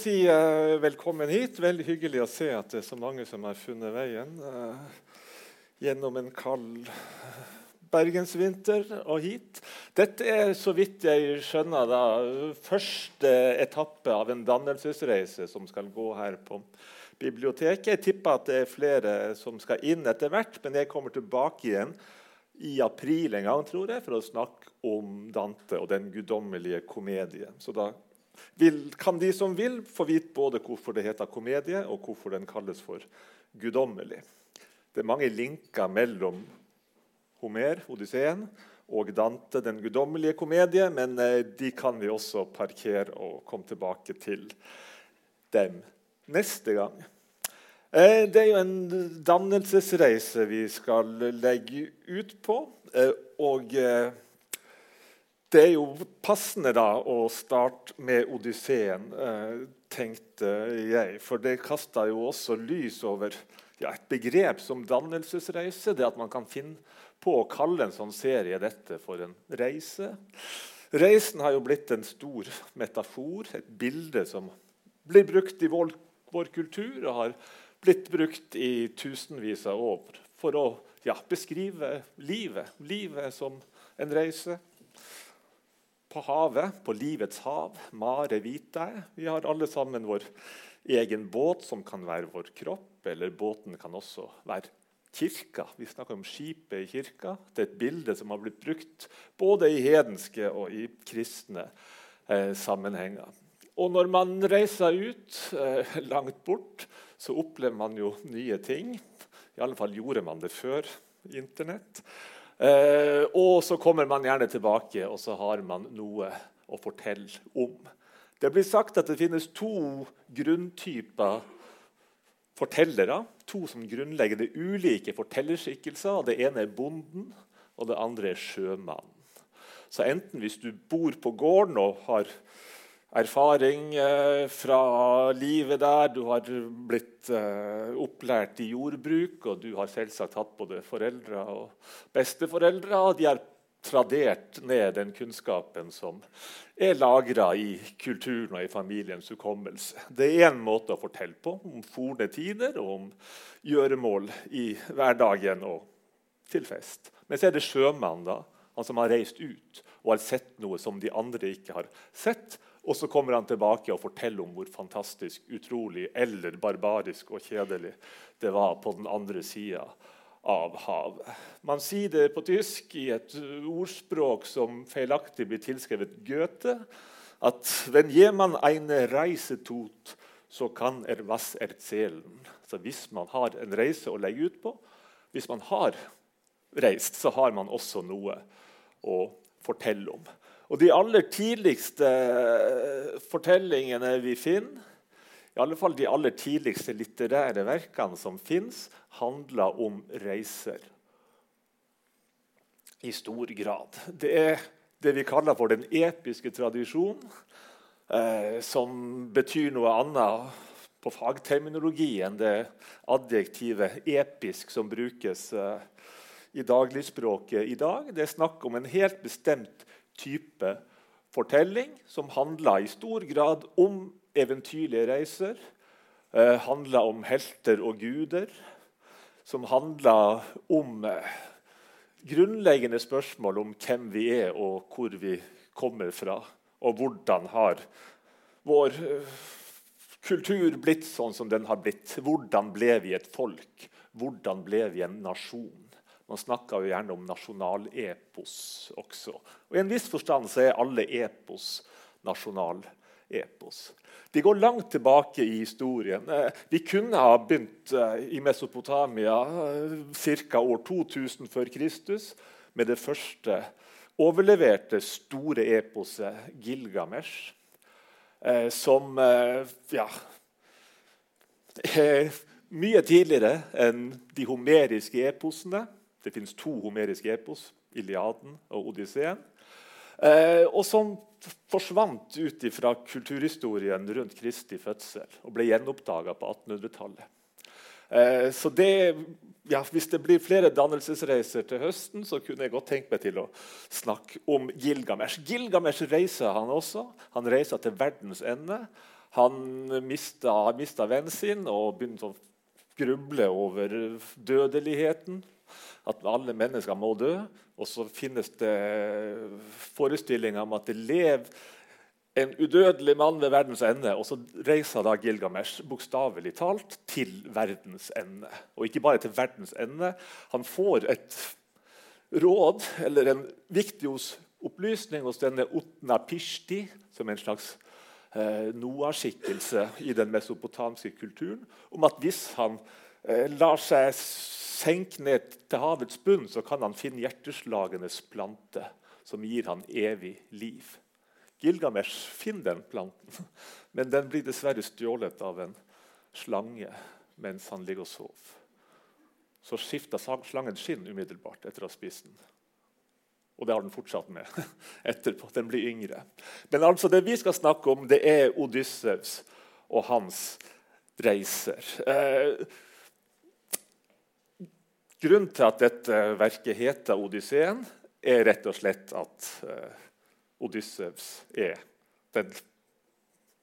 si eh, velkommen hit. Veldig hyggelig å se at det er så mange som har funnet veien eh, gjennom en kald bergensvinter og hit. Dette er, så vidt jeg skjønner, da, første etappe av en dannelsesreise som skal gå her på biblioteket. Jeg tipper at det er flere som skal inn etter hvert, men jeg kommer tilbake igjen i april en gang, tror jeg, for å snakke om Dante og den guddommelige komedie. Så da vil, kan de som vil, få vite både hvorfor det heter komedie, og hvorfor den kalles for guddommelig. Det er mange linker mellom Homer, Odysseen, og Dante, den guddommelige komedie, men eh, de kan vi også parkere og komme tilbake til dem neste gang. Eh, det er jo en dannelsesreise vi skal legge ut på. Eh, og det er jo passende da å starte med Odysseen, eh, tenkte jeg. For det kasta jo også lys over ja, et begrep som dannelsesreise. Det at man kan finne på å kalle en sånn serie dette for en reise. Reisen har jo blitt en stor metafor, et bilde som blir brukt i vår, vår kultur og har blitt brukt i tusenvis av år for å ja, beskrive livet. Livet som en reise på havet, på livets hav. Mare vitae. Vi har alle sammen vår egen båt, som kan være vår kropp. Eller båten kan også være kirka. Vi snakker om skipet i kirka. Det er et bilde som har blitt brukt både i hedenske og i kristne eh, sammenhenger. Og når man reiser ut eh, langt bort, så opplever man jo nye ting. I alle fall gjorde man det før Internett. Eh, og så kommer man gjerne tilbake, og så har man noe å fortelle om. Det blir sagt at det finnes to grunntyper fortellere. To som grunnlegger det ulike fortellerskikkelser. Det ene er bonden, og det andre er sjømannen. Så enten hvis du bor på gården og har erfaring eh, fra livet der. Du har blitt eh, opplært i jordbruk, og du har selvsagt hatt både foreldre og besteforeldre. og de har tradert ned den kunnskapen som er lagra i kulturen og i familiens hukommelse. Det er én måte å fortelle på, om forne tider og om gjøremål i hverdagen og til fest. Men så er det sjømannen, da, han som har reist ut og har sett noe som de andre ikke har sett, og så kommer han tilbake og forteller om hvor fantastisk, utrolig eller barbarisk og kjedelig det var på den andre sida av havet. Man sier det på tysk i et ordspråk som feilaktig blir tilskrevet Goethe, at «Wenn jemand eine Reise tut, så kan er was erzählen». Så hvis man har en reise å legge ut på, hvis man har reist, så har man også noe å fortelle om. Og de aller tidligste eh, fortellingene vi finner, i alle fall de aller tidligste litterære verkene som fins, handler om reiser. I stor grad. Det er det vi kaller for den episke tradisjonen, eh, som betyr noe annet på fagterminologi enn det adjektivet 'episk' som brukes eh, i dagligspråket i dag. Det er snakk om en helt bestemt type fortelling som handla i stor grad om eventyrlige reiser. Eh, handla om helter og guder. Som handla om eh, grunnleggende spørsmål om hvem vi er, og hvor vi kommer fra. Og hvordan har vår eh, kultur blitt sånn som den har blitt? Hvordan ble vi et folk? Hvordan ble vi en nasjon? Man snakker jo gjerne om nasjonalepos også. Og I en viss forstand så er alle epos nasjonalepos. De går langt tilbake i historien. Eh, vi kunne ha begynt eh, i Mesopotamia eh, ca. år 2000 før Kristus med det første overleverte store eposet Gilgamesh, som ja, mye tidligere enn de homeriske eposene. Det fins to homeriske epos, Iliaden og Odysseen. Eh, og som forsvant ut fra kulturhistorien rundt Kristi fødsel og ble gjenoppdaga på 1800-tallet. Eh, så det, ja, Hvis det blir flere dannelsesreiser til høsten, så kunne jeg godt tenke meg til å snakke om Gilgamesh. Gilgamesh reiser han også. Han reiser til verdens ende. Han mista, mista vennen sin og begynte å gruble over dødeligheten. At alle mennesker må dø. Og så finnes det forestillinger om at det lever en udødelig mann ved verdens ende. Og så reiser da Gilgamesh bokstavelig talt til verdens ende. Og ikke bare til verdens ende. Han får et råd, eller en viktig opplysning hos denne Utna Pishti, som er en slags eh, Noah-skikkelse i den mesopotamske kulturen, om at hvis han eh, lar seg senke ned til havets bunn, så kan han finne hjerteslagenes plante, som gir han evig liv. Gilgamesh finner den planten, men den blir dessverre stjålet av en slange mens han ligger og sover. Så skifter slangen skinn umiddelbart etter å ha spist den. Og det har den fortsatt med etterpå. Den blir yngre. Men altså det vi skal snakke om, det er Odyssevs og hans reiser. Eh, grunnen til at dette verket heter Odysseen, er rett og slett at eh, Odyssevs er den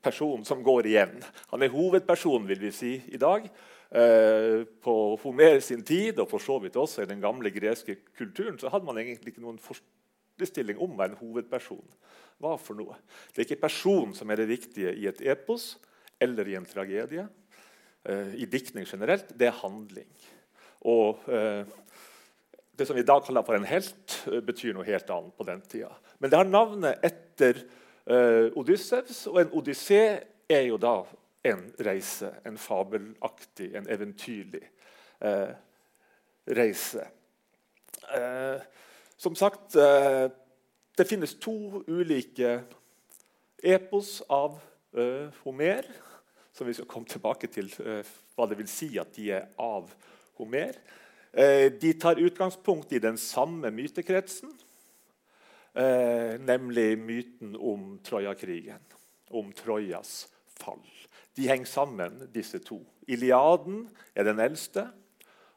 personen som går igjen. Han er hovedpersonen vil vi si, i dag. Eh, på Homer sin tid, og for så vidt også i den gamle greske kulturen, så hadde man egentlig ikke noen forestilling om hva en hovedperson var for noe. Det er ikke personen som er det viktige i et epos eller i en tragedie. Eh, I diktning generelt. Det er handling. Og eh, det som vi i dag kaller for en helt, eh, betyr noe helt annet på den tida. Men det har navnet etter uh, Odyssevs, og en odyssé er jo da en reise. En fabelaktig, en eventyrlig eh, reise. Eh, som sagt, det finnes to ulike epos av Homer, som vi skal komme tilbake til hva det vil si at de er av Homer. Eh, de tar utgangspunkt i den samme mytekretsen, eh, nemlig myten om Trojakrigen, om Trojas fall. De henger sammen, disse to. Iliaden er den eldste,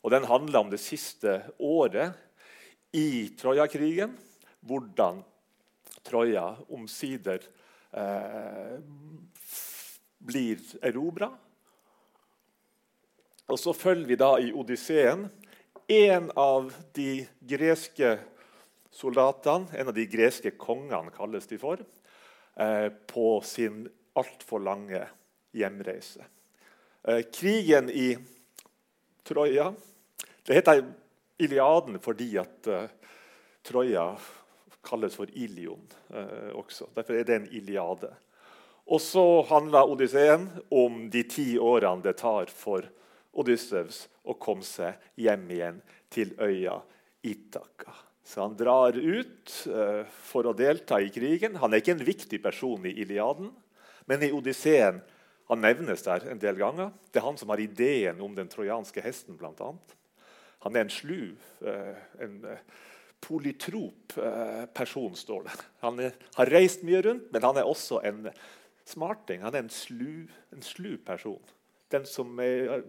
og den handler om det siste året i Trojakrigen. Hvordan Troja omsider eh, blir erobra. Og så følger vi da i Odysseen en av de greske soldatene, en av de greske kongene, kalles de for, eh, på sin altfor lange hjemreise. Eh, krigen i Troja Det heter Iliaden fordi at uh, Troja kalles for Ilion også. Derfor er det en Iliade. Og så handler Odysseen om de ti årene det tar for Odyssevs og kom seg hjem igjen til øya Itaka. Så han drar ut uh, for å delta i krigen. Han er ikke en viktig person i Iliaden, men i Odysseen han nevnes der en del ganger. Det er han som har ideen om den trojanske hesten. Annet. Han er en slu, uh, en uh, polytrop person, står det. Han er, har reist mye rundt, men han er også en smarting. Han er en slu, en slu person den som er,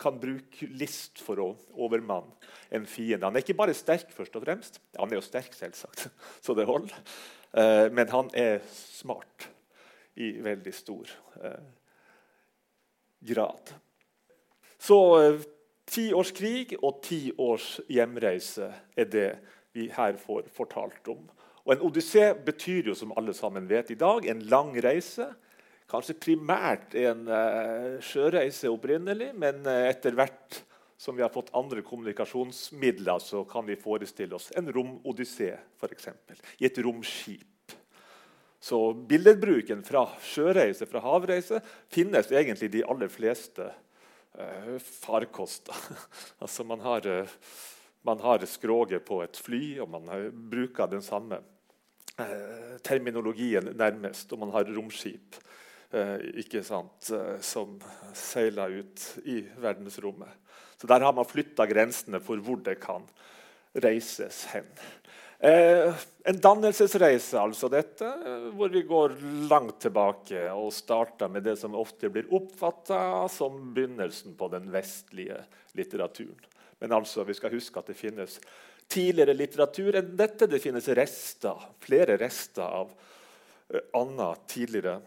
kan bruke list for å overmanne en fiende. Han er ikke bare sterk, først og fremst. Han er jo sterk, selvsagt, så det holder. Eh, men han er smart i veldig stor eh, grad. Så eh, ti års krig og ti års hjemreise er det vi her får fortalt om. Og En odyssé betyr jo, som alle sammen vet i dag, en lang reise kanskje primært en uh, sjøreise opprinnelig, men uh, etter hvert som vi har fått andre kommunikasjonsmidler, så kan vi forestille oss en romodyssé, f.eks. I et romskip. Så billedbruken fra sjøreise, fra havreise, finnes egentlig de aller fleste uh, farkoster. altså man har, man har skroget på et fly, og man bruker den samme terminologien nærmest, og man har romskip. Eh, ikke sant, eh, som seiler ut i verdensrommet. Så Der har man flytta grensene for hvor det kan reises hen. Eh, en dannelsesreise, altså dette, eh, hvor vi går langt tilbake og starter med det som ofte blir oppfatta som begynnelsen på den vestlige litteraturen. Men altså, vi skal huske at det finnes tidligere litteratur enn dette. Det finnes rester, flere rester av annen tidligere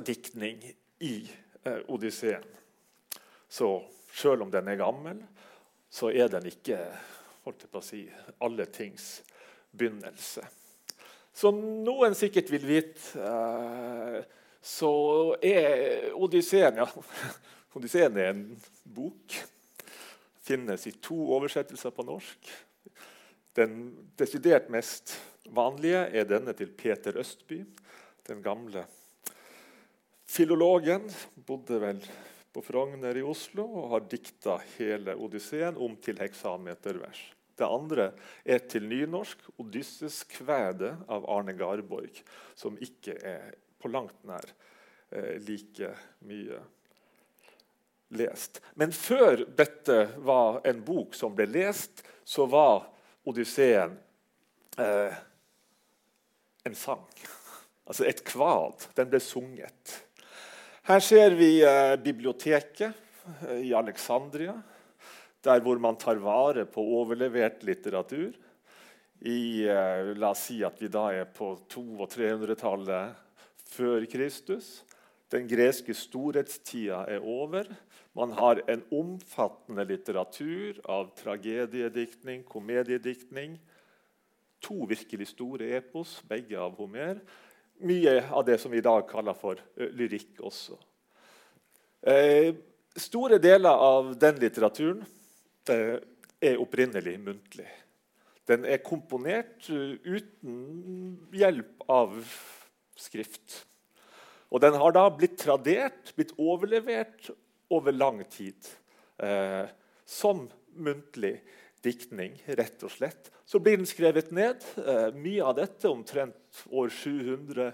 diktning i eh, Odysseen. Så selv om den er gammel, så er den ikke holdt jeg på å si, alle tings begynnelse. Som noen sikkert vil vite, eh, så er Odysseen ja, Odysseen er en bok. Finnes i to oversettelser på norsk. Den desidert mest vanlige er denne til Peter Østby, den gamle filologen. Bodde vel på Frogner i Oslo og har dikta hele Odysseen om til heksametervers. Det andre er til nynorsk 'Odysses kvede' av Arne Garborg, som ikke er på langt nær eh, like mye lest. Men før dette var en bok som ble lest, så var Odysseen eh, en sang. Altså et kvad. Den ble sunget. Her ser vi eh, biblioteket eh, i Alexandria der hvor man tar vare på overlevert litteratur. I, eh, la oss si at vi da er på 200- og 300-tallet før Kristus. Den greske storhetstida er over. Man har en omfattende litteratur av tragediediktning, komediediktning. To virkelig store epos, begge av Homer. Mye av det som vi i dag kaller for uh, lyrikk også. Eh, store deler av den litteraturen er opprinnelig muntlig. Den er komponert eh, uten hjelp av skrift. Og den har da blitt tradert, blitt overlevert over lang tid. Eh, som muntlig diktning, rett og slett. Så blir den skrevet ned. Eh, mye av dette omtrent år 700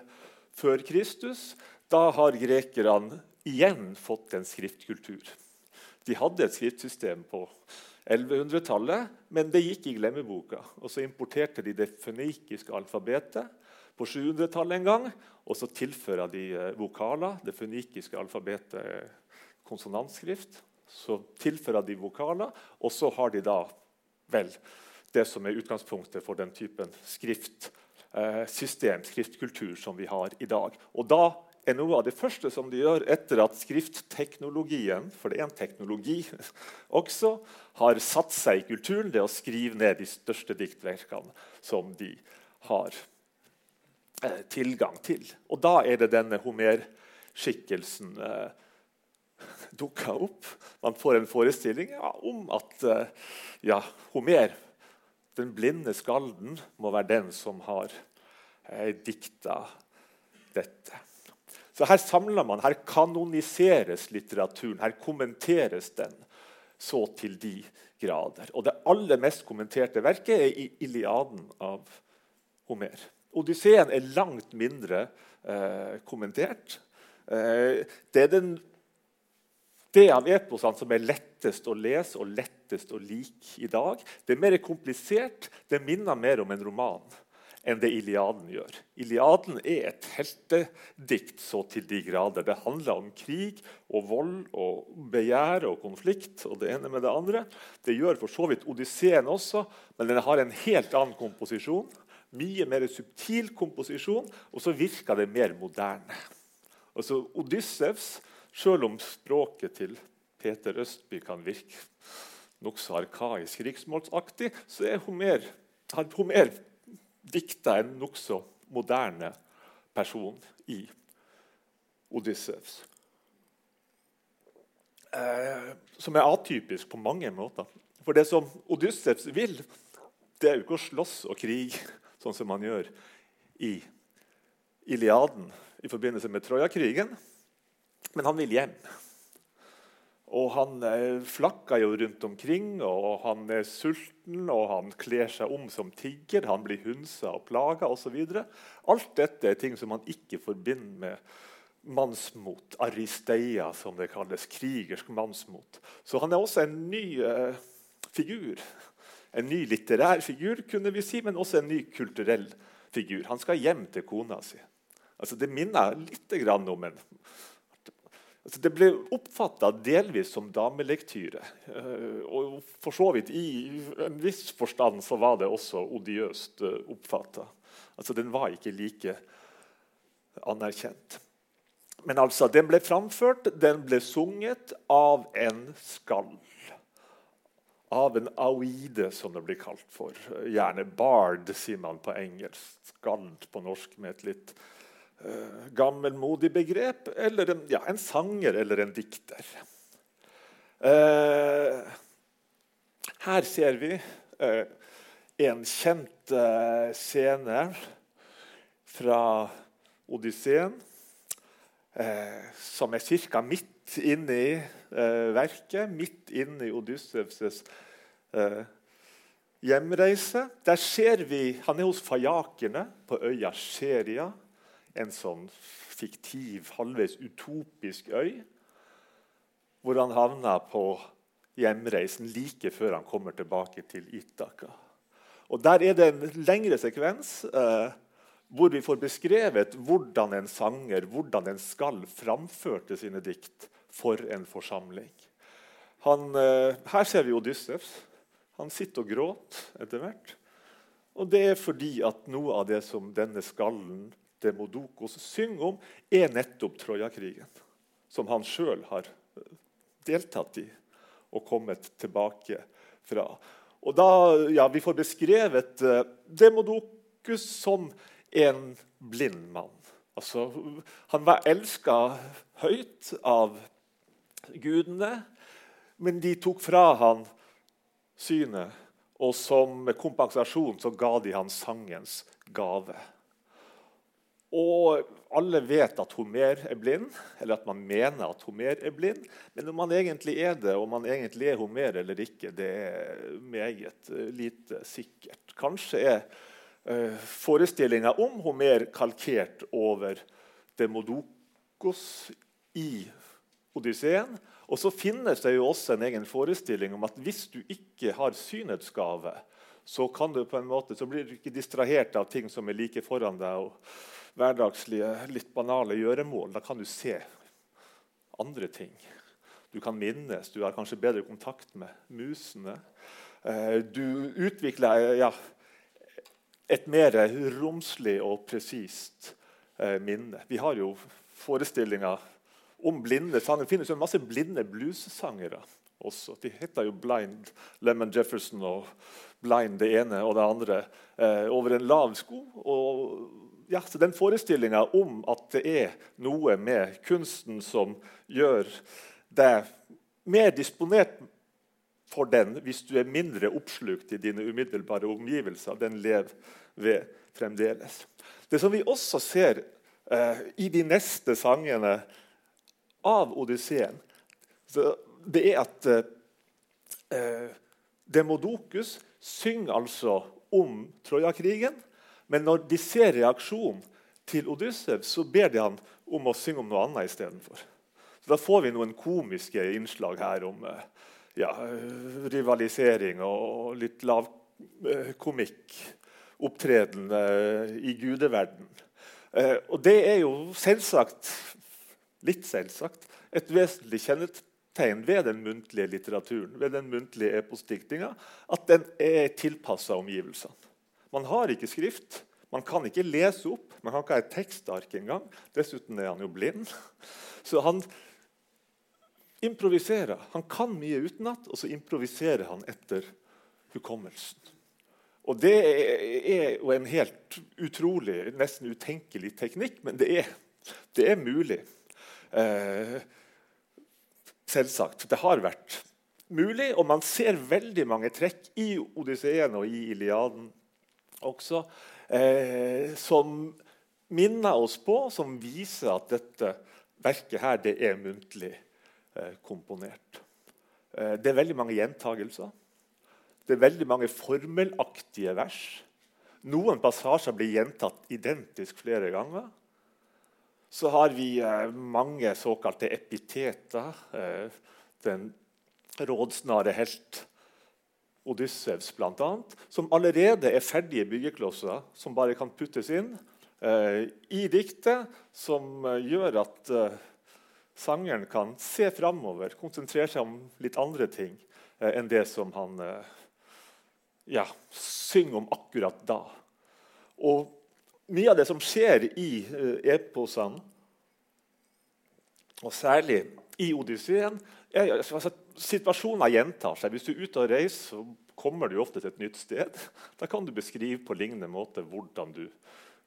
før Kristus. Da har grekerne igjen fått en skriftkultur. De hadde et skriftsystem på 1100-tallet, men det gikk i glemmeboka. Og Så importerte de det fønikiske alfabetet på 700-tallet en gang. Og så tilfører de eh, vokaler. Det fønikiske alfabetet er konsonantskrift. Så tilfører de vokaler, og så har de da vel det som er utgangspunktet for den typen skriftsystem, eh, skriftkultur, som vi har i dag. Og da er noe av det første som de gjør etter at skriftteknologien for det er en teknologi også, har satt seg i kulturen, det å skrive ned de største diktverkene som de har eh, tilgang til. Og da er det denne Homer-skikkelsen eh, dukka opp. Man får en forestilling ja, om at eh, ja, Homer, den blinde skalden, må være den som har eh, dikta dette. Så her samler man, her kanoniseres litteraturen, her kommenteres den så til de grader. Og det aller mest kommenterte verket er i Iliaden av Homer. Odysseen er langt mindre eh, kommentert. Eh, det er den, det av eposene som er lettest å lese og lettest å like i dag. Det er mer komplisert, det minner mer om en roman enn det Iliaden gjør. Iliaden er et heltedikt så til de grader. Det handler om krig og vold og begjær og konflikt og det ene med det andre. Det gjør for så vidt Odysseen også, men den har en helt annen komposisjon. Mye mer subtil komposisjon, og så virker det mer moderne. Altså Odyssevs, selv om språket til Peter Østby kan virke nokså arkaisk riksmålsaktig, så er Homer, har Homer dikta en nokså moderne person i Odyssevs. Eh, som er atypisk på mange måter. For det som Odyssevs vil, det er jo ikke å slåss og krige, sånn som man gjør i Iliaden i forbindelse med Trojakrigen. Men han vil hjem. Og han eh, flakker jo rundt omkring, og han er sulten, og han kler seg om som tigger, han blir hunsa og plaga osv. Alt dette er ting som man ikke forbinder med mannsmot. Aristeia, som det kalles. Krigersk mannsmot. Så han er også en ny eh, figur En ny litterær figur, kunne vi si, men også en ny kulturell figur. Han skal hjem til kona si. Altså, det minner litt om en altså, Det ble oppfatta delvis som damelektyre. Eh, og for så vidt i en viss forstand så var det også odiøst eh, oppfatta. Altså, den var ikke like anerkjent. Men altså, den ble framført, den ble sunget av en skall. Av en auide, som det blir kalt for. Gjerne bard, sier man på engelsk. Skald på norsk med et litt gammelmodig begrep. Eller en, ja, en, sanger eller en dikter. Eh, her ser vi eh, en kjent scene fra Odysseen eh, som er ca. midt inne i eh, verket, midt inne i Odyssevs eh, hjemreise. Der ser vi Han er hos fajakerne på øya Sheria, en sånn fiktiv, halvveis utopisk øy, hvor han havna på hjemreisen like før han kommer tilbake til Itaka. Og Der er det en lengre sekvens. Eh, hvor vi får beskrevet hvordan en sanger, hvordan en skal, framførte sine dikt for en forsamling. Han, eh, her ser vi Odyssevs. Han sitter og gråter etter hvert. Og det er fordi at noe av det som denne skallen Demodokos synger om, er nettopp Trojakrigen. Som han sjøl har eh, deltatt i og kommet tilbake fra. Og da, ja, Vi får beskrevet uh, Demodokus som en blind mann. Altså, han var elska høyt av gudene, men de tok fra han synet. Og som kompensasjon så ga de han sangens gave. Og alle vet at Homer er blind, eller at man mener at Homer er blind. Men om man egentlig er det, om man egentlig er Homer eller ikke, det er meget lite sikkert. Kanskje er eh, forestillinga om Homer kalkert over Demodokos i Odysseen. Og så finnes det jo også en egen forestilling om at hvis du ikke har synets gave, så, kan du på en måte, så blir du ikke distrahert av ting som er like foran deg, og hverdagslige, litt banale gjøremål. Da kan du se andre ting. Du kan minnes, du har kanskje bedre kontakt med musene. Eh, du utvikler ja, et mer romslig og presist eh, minne. Vi har jo forestillinger om blinde sanger. Det finnes jo masse blinde bluessangere også. De heter jo Blind Lemon Jefferson og Blind det ene og det andre eh, over en lav sko. Og, ja, Den forestillinga om at det er noe med kunsten som gjør deg mer disponert for den hvis du er mindre oppslukt i dine umiddelbare omgivelser. Den lever ved fremdeles. Det som vi også ser eh, i de neste sangene av Odysseen, det er at eh, Demodokus synger altså om Trojakrigen. Men når de ser reaksjonen til Odyssev, så ber de han om å synge om noe annet istedenfor. Da får vi noen komiske innslag her om eh, ja, rivalisering og litt lav eh, komikk. Opptreden i gudeverden. Eh, og det er jo selvsagt, litt selvsagt, et vesentlig kjennetegn ved den muntlige litteraturen, ved den muntlige eposdiktinga, at den er tilpassa omgivelsene. Man har ikke skrift. Man kan ikke lese opp. Man kan ikke ha et tekstark engang. Dessuten er han jo blind. Så han improviserer. Han kan mye utenat, og så improviserer han etter hukommelsen. Og Det er jo en helt utrolig, nesten utenkelig teknikk, men det er, det er mulig. Eh, selvsagt. Det har vært mulig, og man ser veldig mange trekk i Odysseen og i Iliaden også, eh, som minner oss på, som viser at dette verket her, det er muntlig Eh, komponert. Eh, det er veldig mange gjentagelser. Det er veldig mange formelaktige vers. Noen passasjer blir gjentatt identisk flere ganger. Så har vi eh, mange såkalte epiteter. Den rådsnare helt Odyssevs bl.a., som allerede er ferdige byggeklosser som bare kan puttes inn eh, i diktet, som eh, gjør at eh, sangeren kan se framover, konsentrere seg om litt andre ting eh, enn det som han eh, ja, synger om akkurat da. Og mye av det som skjer i eh, eposene, og særlig i Odysseen, er altså, situasjoner gjentar seg. Hvis du er ute og reiser, så kommer du ofte til et nytt sted. Da kan du beskrive på lignende måte hvordan du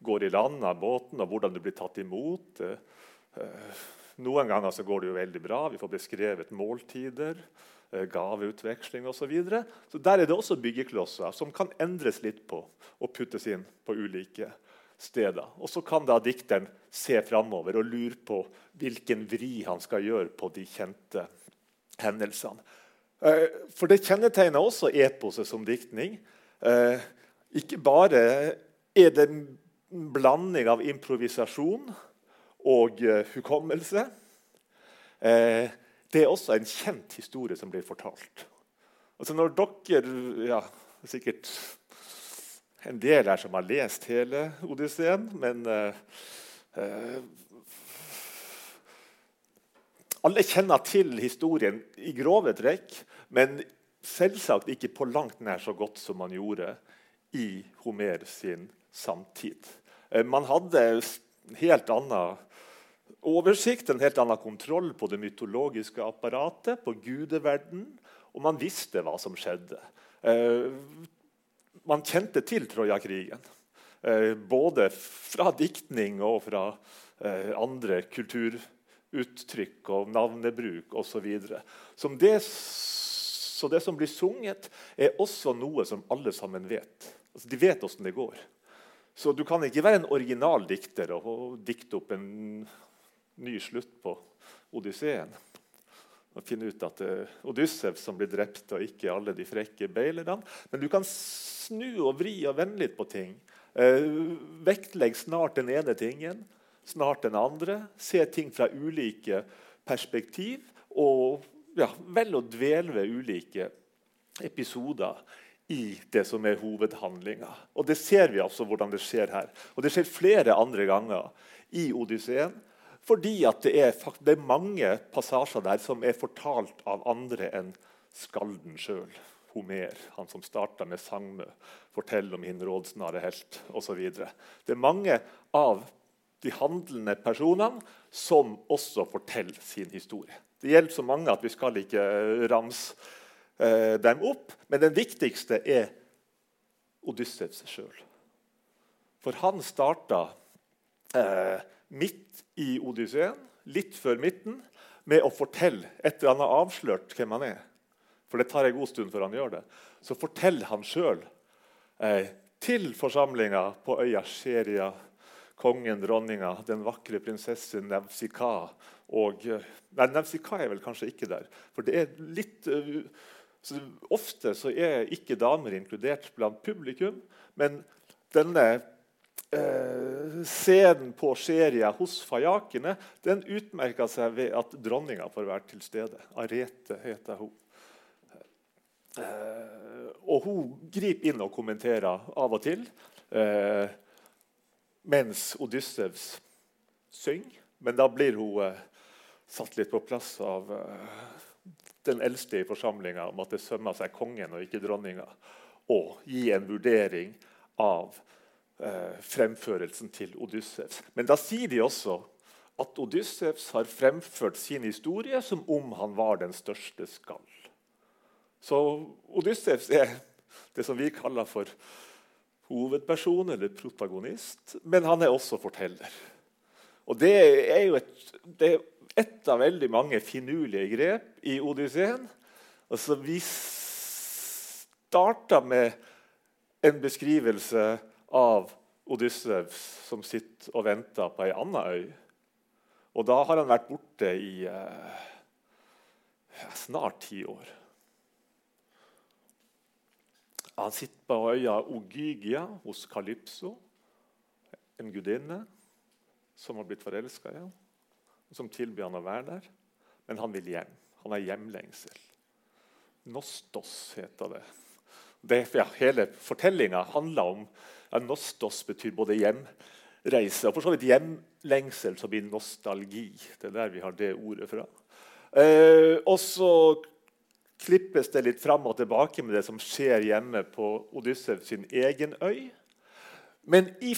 går i land av båten, og hvordan du blir tatt imot. Eh, noen ganger så går det jo veldig bra. Vi får beskrevet måltider, eh, gaveutveksling osv. Så, videre. så der er det også byggeklosser som kan endres litt på og puttes inn på ulike steder. Og så kan da dikteren se framover og lure på hvilken vri han skal gjøre på de kjente hendelsene. Eh, for det kjennetegner også eposet som diktning. Eh, ikke bare er det en blanding av improvisasjon og eh, hukommelse. Det er også en kjent historie som blir fortalt. Altså når dere ja, sikkert en del her som har lest hele Odysseen, men alle kjenner til historien i grove trekk, men selvsagt ikke på langt nær så godt som man gjorde i Homer sin samtid. Eh, man hadde en helt annen oversikt, en helt annen kontroll på det mytologiske apparatet, på gudeverden, og man visste hva som skjedde. Eh, man kjente til Trojakrigen, eh, både fra diktning og fra andre kulturer uttrykk og navnebruk osv. Så, det, så det som blir sunget, er også noe som alle sammen vet. Altså, de vet åssen det går. Så du kan ikke være en original dikter og, og dikte opp en ny slutt på Odysseen. Og finne ut at det er Odyssev som blir drept, og ikke alle de frekke beilerne. Men du kan snu og vri og vende litt på ting. Eh, vektlegg snart den ene tingen snart den andre. Se ting fra ulike perspektiv. Og ja, vel å dvele ved ulike episoder i det som er hovedhandlinga. Og det ser vi altså hvordan det skjer her. Og det skjer flere andre ganger i Odysseen. Fordi det er, det er, mange passasjer der som er fortalt av andre enn skalden sjøl. Homer, han som starta med Sangmø, forteller om hin rådsnare helt osv. Det er mange av de handlende personene som også forteller sin historie. Det gjelder så mange at vi skal ikke ramse eh, dem opp. Men den viktigste er Odyssevs sjøl. For han starta eh, midt i Odysseen, litt før midten, med å fortelle etter han har avslørt hvem han er. For det tar en god stund før han gjør det. Så forteller han sjøl eh, til forsamlinga på øya Sheria kongen, dronninga, den vakre prinsessen Nevsika og Nei, Nevsika er vel kanskje ikke der. For det er litt uh, så Ofte så er ikke damer inkludert blant publikum, men denne eh, scenen på Sheria hos fajakene den utmerker seg ved at dronninga får være til stede. Arete heter hun. Eh, og hun griper inn og kommenterer av og til. Uh, mens Odyssevs synger. Men da blir hun uh, satt litt på plass av uh, den eldste i forsamlinga om at det sømmer seg kongen og ikke dronninga, og gi en vurdering av uh, fremførelsen til Odyssevs. Men da sier de også at Odyssevs har fremført sin historie som om han var den største skall. Så Odyssevs er det som vi kaller for hovedperson eller protagonist, men han er også forteller. Og Det er jo et, det er et av veldig mange finurlige grep i Odysseen. Altså, vi starta med en beskrivelse av Odyssev som sitter og venter på ei anna øy. Og da har han vært borte i eh, snart ti år. Han sitter på øya Ogygia hos Kalypso, en gudinne som har blitt forelska i ham, som tilbyr han å være der. Men han vil hjem. Han har hjemlengsel. Nostos heter det. det, ja, hele fortellinga handler om ja, Nostos betyr både hjemreise og for så vidt hjemlengsel, som blir nostalgi. Det er der vi har det ordet fra. Eh, og så klippes det litt fram og tilbake med det som skjer hjemme på Odyssev sin egen øy. Men i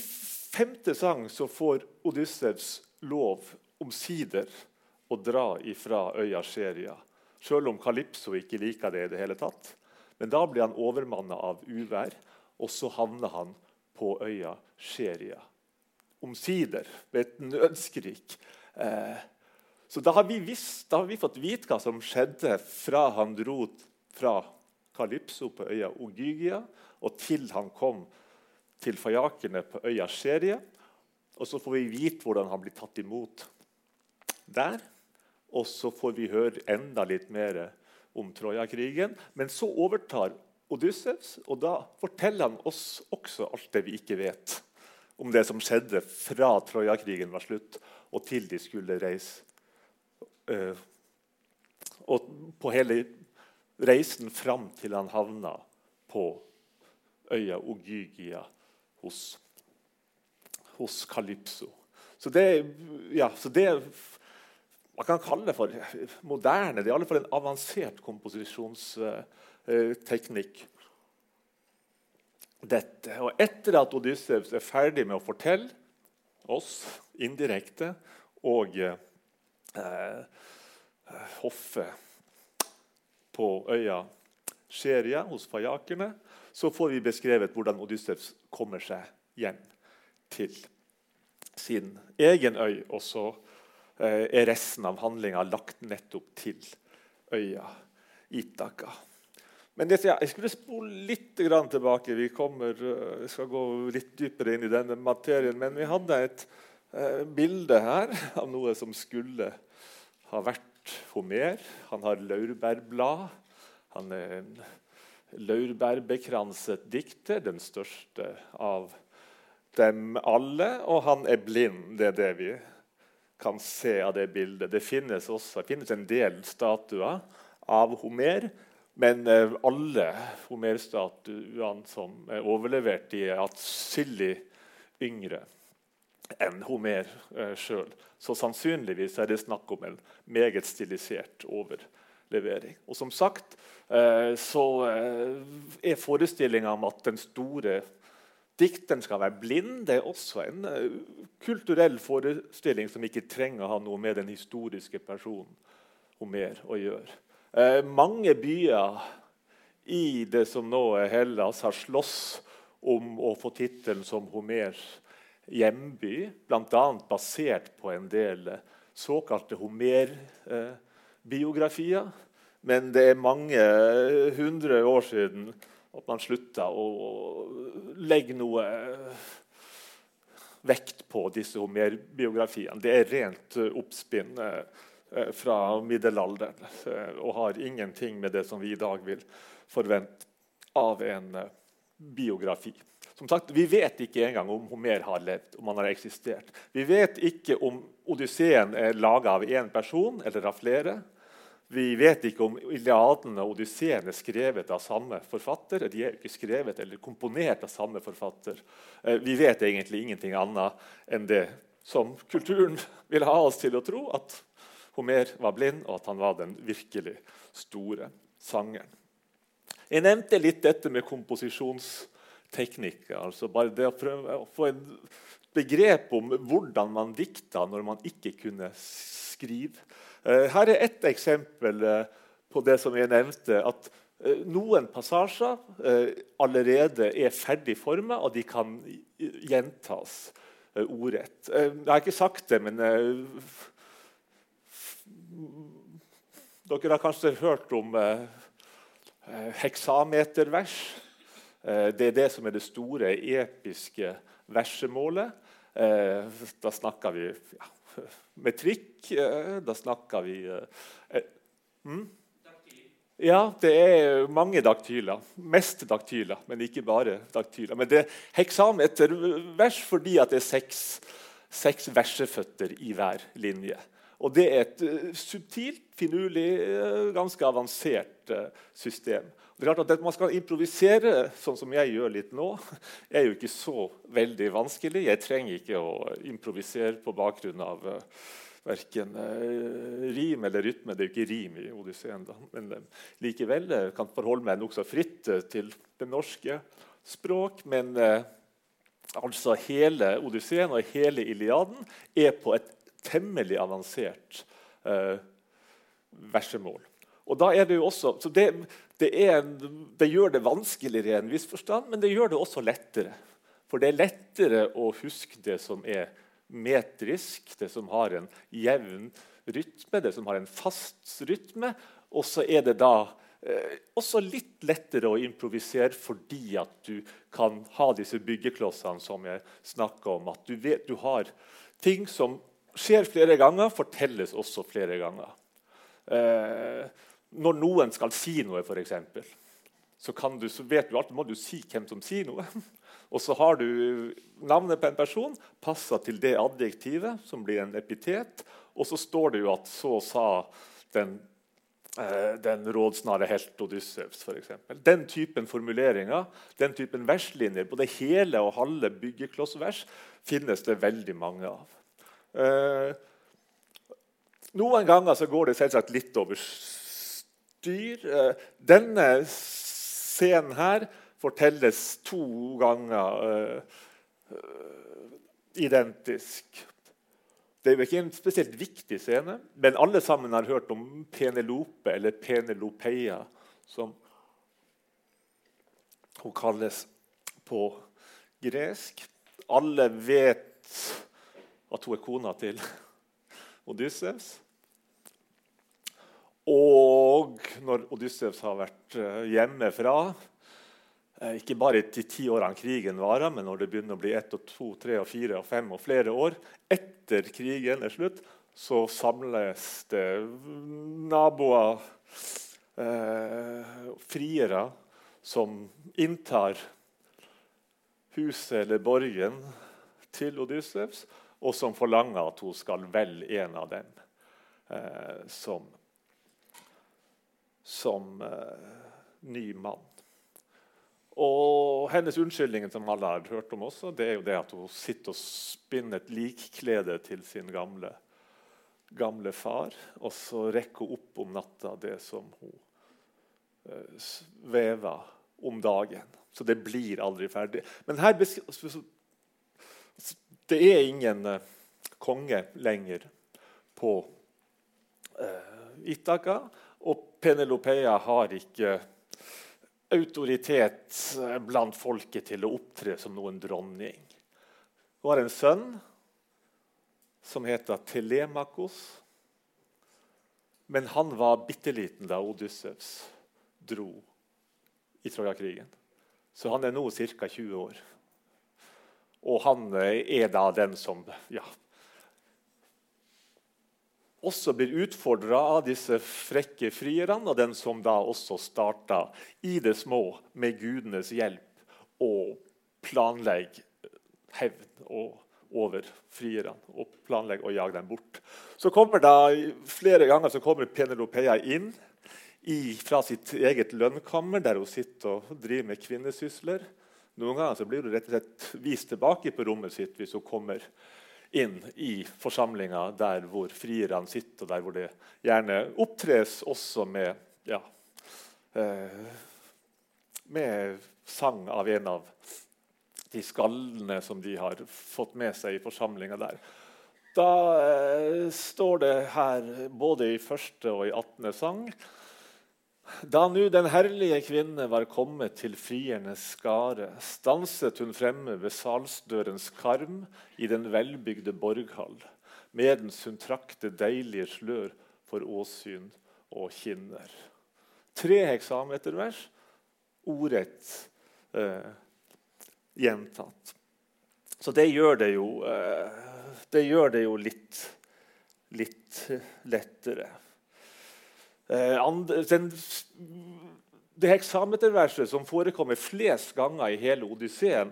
femte sang så får Odyssevs lov omsider å dra ifra øya Sheria. Selv om Kalypso ikke liker det i det hele tatt. Men da blir han overmanna av uvær, og så havner han på øya Sheria. Omsider, ved et nødskrik. Eh, så da har, visst, da har, vi fått vite hva som skjedde fra han dro fra Kalypso på øya Ogygia og til han kom til fajakene på øya Sherie. Og så får vi vite hvordan han blir tatt imot der. Og så får vi høre enda litt mer om Troja-krigen. Men så overtar Odyssevs, og da forteller han oss også alt det vi ikke vet om det som skjedde fra Troja-krigen var slutt, og til de skulle reise. Uh, og på hele reisen fram til han havna på øya Ogygia hos, hos Kalypso. Så det, ja, så det man kan kalle det for moderne. Det er i alle fall en avansert komposisjonsteknikk. Dette. Og etter at Odyssevs er ferdig med å fortelle oss indirekte og eh, hoffet på øya Sheria hos fajakerne, så får vi beskrevet hvordan Odyssevs kommer seg hjem til sin egen øy. og så Eh, er resten av handlinga lagt nettopp til øya Itaka. Men det, jeg skulle spole litt tilbake. Vi kommer, uh, skal gå litt dypere inn i denne materien. Men vi hadde et bilde her av noe som skulle ha vært Homer. Han har laurbærblad. Han er en laurbærbekranset dikter, den største av dem alle. Og han er blind. Det er det vi kan se av det bildet. Det finnes, også, det finnes en del statuer av Homer. Men eh, alle Homer-statuene som er overlevert, de er atskillig yngre enn Homer eh, sjøl. Så sannsynligvis er det snakk om en meget stilisert overlevering. Og som sagt eh, så eh, er forestillinga om at den store dikteren skal være blind, det er også en uh, kulturell forestilling som ikke trenger å ha noe med den historiske personen Homer å gjøre. Mange byer i det som nå er Hellas, har slåss om å få tittelen som Homers hjemby, bl.a. basert på en del såkalte Homer-biografier. Men det er mange hundre år siden at man slutta å legge noe vekt på disse Homer-biografiene. Det er rent eh, oppspinn eh, fra middelalderen eh, og har ingenting med det som vi i dag vil forvente av en biografi. Som sagt, Vi vet ikke engang om Homer har levd, om han har eksistert. Vi vet ikke om Odysseen er laga av én person eller av flere. Vi vet ikke om Iliaden og Odysseen er skrevet av samme forfatter. De er ikke skrevet eller komponert av samme forfatter. Eh, vi vet egentlig ingenting annet enn det som kulturen vil ha oss til å tro, at Homer var blind, og at han var den virkelig store sangeren. Jeg nevnte litt dette med komposisjonsteknikk. Altså bare det å prøve å få en begrep om hvordan man dikta når man ikke kunne skrive. Eh, her er ett eksempel eh, på det som jeg nevnte. at eh, noen passasjer allerede er ferdig forma, og de kan gjentas ordrett. Jeg har ikke sagt det, men dere har kanskje hørt om heksametervers. Det er det som er det store, episke versemålet. Da snakker vi ja, metrikk. Eh, da snakker vi hmm? Ja, det er mange daktyler. Mest daktyler, men ikke bare daktyler. Men det er heksameter vers fordi det er seks, seks verseføtter i hver linje. Og det er et subtilt, finurlig, ganske avansert system. Det er klart at Man skal improvisere sånn som jeg gjør litt nå, er jo ikke så veldig vanskelig. Jeg trenger ikke å improvisere på bakgrunn av uh, verken uh, rim eller rytme. Det er jo ikke rim i Odysseen. Da. Men uh, likevel uh, kan forholde meg nokså fritt til det norske språk. Men altså hele Odysseen og hele Iliaden er på et temmelig avansert versemål. Og da er det jo også, så det, det, er, det, gjør det vanskeligere i en viss forstand, men det gjør det også lettere. For det er lettere å huske det som er metrisk, det som har en jevn rytme, det som har en fast rytme. Og så er det da eh, også litt lettere å improvisere fordi at du kan ha disse byggeklossene som jeg snakka om. At du, vet, du har ting som skjer flere ganger, fortelles også flere ganger. Eh, når noen skal si noe, f.eks., så, så vet du alltid må du si hvem som sier noe. Og så har du navnet på en person passa til det adjektivet, som blir en epitet. Og så står det jo at så sa den, eh, den rådsnare helt Odyssevs, f.eks. Den typen formuleringer, den typen verslinjer, både hele og halve byggeklossvers, finnes det veldig mange av. Eh, noen ganger så går det selvsagt litt over dyr. Eh, denne scenen her fortelles to ganger uh, identisk. Det er jo ikke en spesielt viktig scene, men alle sammen har hørt om Penelope, eller Penelopeia, som hun kalles på gresk. Alle vet at hun er kona til Odyssevs. Og når Odyssevs har vært eh, hjemmefra, eh, ikke bare de ti årene krigen varer, men når det begynner å bli ett og to, tre og fire og fem og flere år etter krigen er slutt, så samles det naboer, eh, friere, som inntar huset eller borgen til Odyssevs, og som forlanger at hun skal velge en av dem eh, som som eh, ny mann. Og hennes unnskyldning som alle har hørt om også, det er jo det at hun sitter og spinner et likklede til sin gamle, gamle far. Og så rekker hun opp om natta det som hun eh, vever om dagen. Så det blir aldri ferdig. Men her Det er ingen eh, konge lenger på eh, Itaka. Penelopeia har ikke autoritet blant folket til å opptre som noen dronning. Hun har en sønn som heter Telemakos. Men han var bitte liten da Odyssevs dro i Trojakrigen. Så han er nå ca. 20 år. Og han er da den som ja, også blir utfordra av disse frekke frierne, og den som da også starta i det små med gudenes hjelp å planlegge hevn over frierne og planlegge å jage dem bort. Så kommer da, Flere ganger så kommer Penelopeia inn i, fra sitt eget lønnkammer, der hun sitter og driver med kvinnesysler. Noen ganger så blir hun rett og slett vist tilbake på rommet sitt hvis hun kommer inn i forsamlinga der hvor frierne sitter, og der hvor det gjerne opptres også med, ja, eh, med sang av en av de skallene som de har fått med seg i forsamlinga der. Da eh, står det her både i første og i 18. sang da nu den herlige kvinne var kommet til friernes skare, stanset hun fremme ved salsdørens karm i den velbygde borghall, medens hun trakk det deilige slør for åsyn og kinner. Tre heksametervers, ordrett eh, gjentatt. Så det gjør det jo, eh, det gjør det jo litt, litt lettere. Eh, det heksameterverset som forekommer flest ganger i hele Odysseen,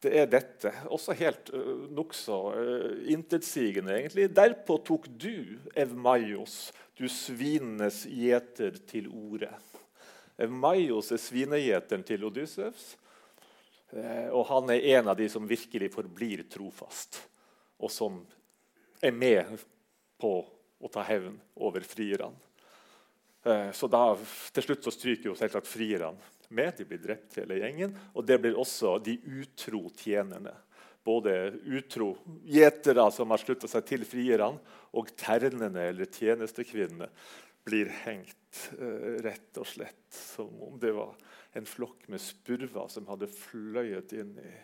det er dette. Også helt uh, nokså uh, intetsigende, egentlig. Derpå tok du, Evmaios, du svinenes gjeter, til orde. Evmaios er svinegjeteren til Odyssevs. Eh, og han er en av de som virkelig forblir trofast, og som er med på å ta hevn over frierne. Eh, så da, Til slutt så stryker jo selvsagt frierne med. De blir drept, hele gjengen. Og det blir også de utro tjenerne. Både utro gjetere som har slutta seg til frierne, og ternene eller tjenestekvinnene blir hengt uh, rett og slett som om det var en flokk med spurver som hadde fløyet inn i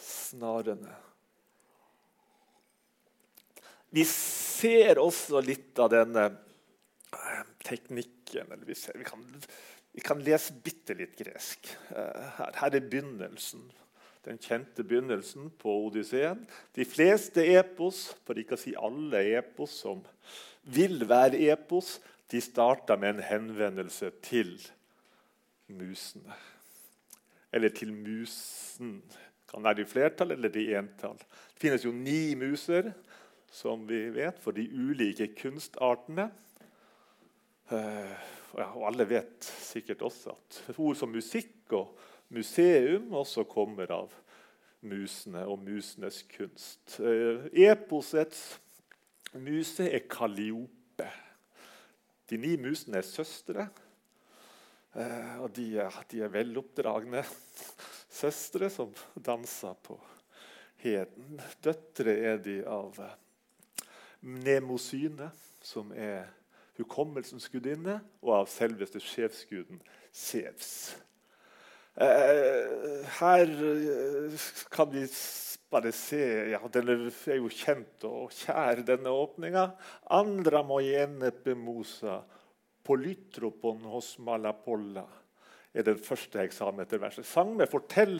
snarene. Vi ser også litt av denne teknikken eller vi, ser, vi, kan, vi, kan, lese bitte litt gresk. Uh, her, her er begynnelsen den kjente begynnelsen på Odysseen. De fleste epos, for ikke å si alle epos som vil være epos, de starta med en henvendelse til musene. Eller til musen. Kan være i flertall eller i entall. Det finnes jo ni muser, som vi vet, for de ulike kunstartene. Uh, og alle vet sikkert også at ord som musikk og museum også kommer av musene og musenes kunst. Uh, eposets muse er Kaliope. De ni musene er søstre. Uh, og de er, de er veloppdragne søstre som danser på heden. Døtre er de av Mnemosyne, som er hukommelsens gudinne, og av selveste sjefsguden Sevs. Eh, her eh, kan vi bare se ja, Den er jo kjent og kjær, denne åpninga. Andra moyene bemosa polytropon hos malapolla er den første eksamen etter verset. Sangme, fortell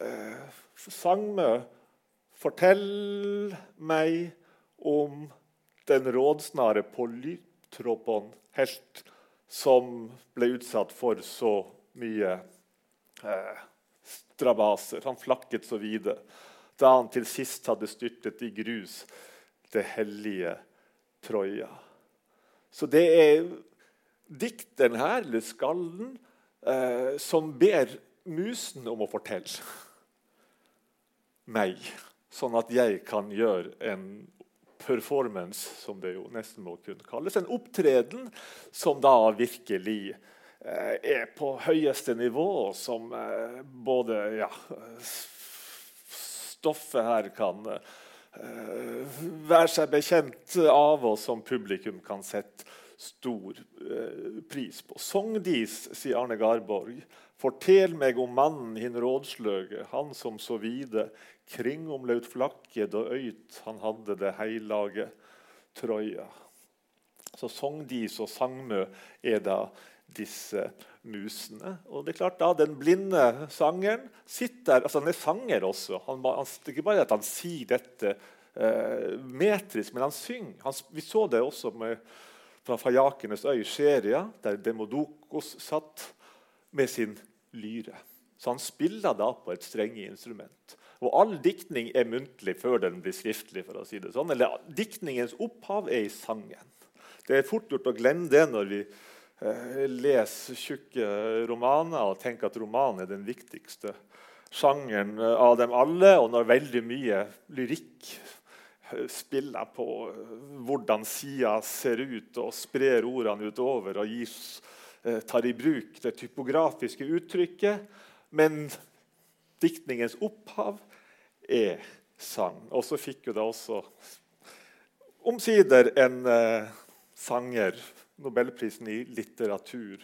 eh, Sangme, fortell meg om den rådsnare polytropon, helt som ble utsatt for så mye eh, strabaser. Han flakket så vide da han til sist hadde styrtet i grus det hellige Troja. Så det er dikteren her, eller skallen, eh, som ber musen om å fortelle meg, sånn at jeg kan gjøre en performance, som det jo nesten må kunne kalles. En opptreden som da virkelig eh, er på høyeste nivå, som eh, både ja, Stoffet her kan eh, være seg bekjent av, og som publikum kan sette stor pris på. Sogndis, sier Arne Garborg, fortell meg om mannen hin rådsløge, han som så vide kringomlaut flakket og øyt han hadde det heilage Trøya. Så song de, så Sangmø er da disse musene. Og det er klart da, Den blinde sangeren sitter altså Han er sanger også. Han, han, det er ikke bare at han sier dette eh, metrisk, men han synger. Han, vi så det også med, fra Fajakenes øy, Sheria, der Demodokos satt med sin lyre. Så han spiller da på et strengeinstrument. Og all diktning er muntlig før den blir skriftlig. for å si det sånn. Eller Diktningens opphav er i sangen. Det er fort gjort å glemme det når vi eh, leser tjukke romaner og tenker at romanen er den viktigste sjangeren eh, av dem alle, og når veldig mye lyrikk eh, spiller på hvordan sida ser ut, og sprer ordene utover og gir, tar i bruk det typografiske uttrykket. Men diktningens opphav er sang. Og så fikk jo da også omsider en eh, sanger Nobelprisen i litteratur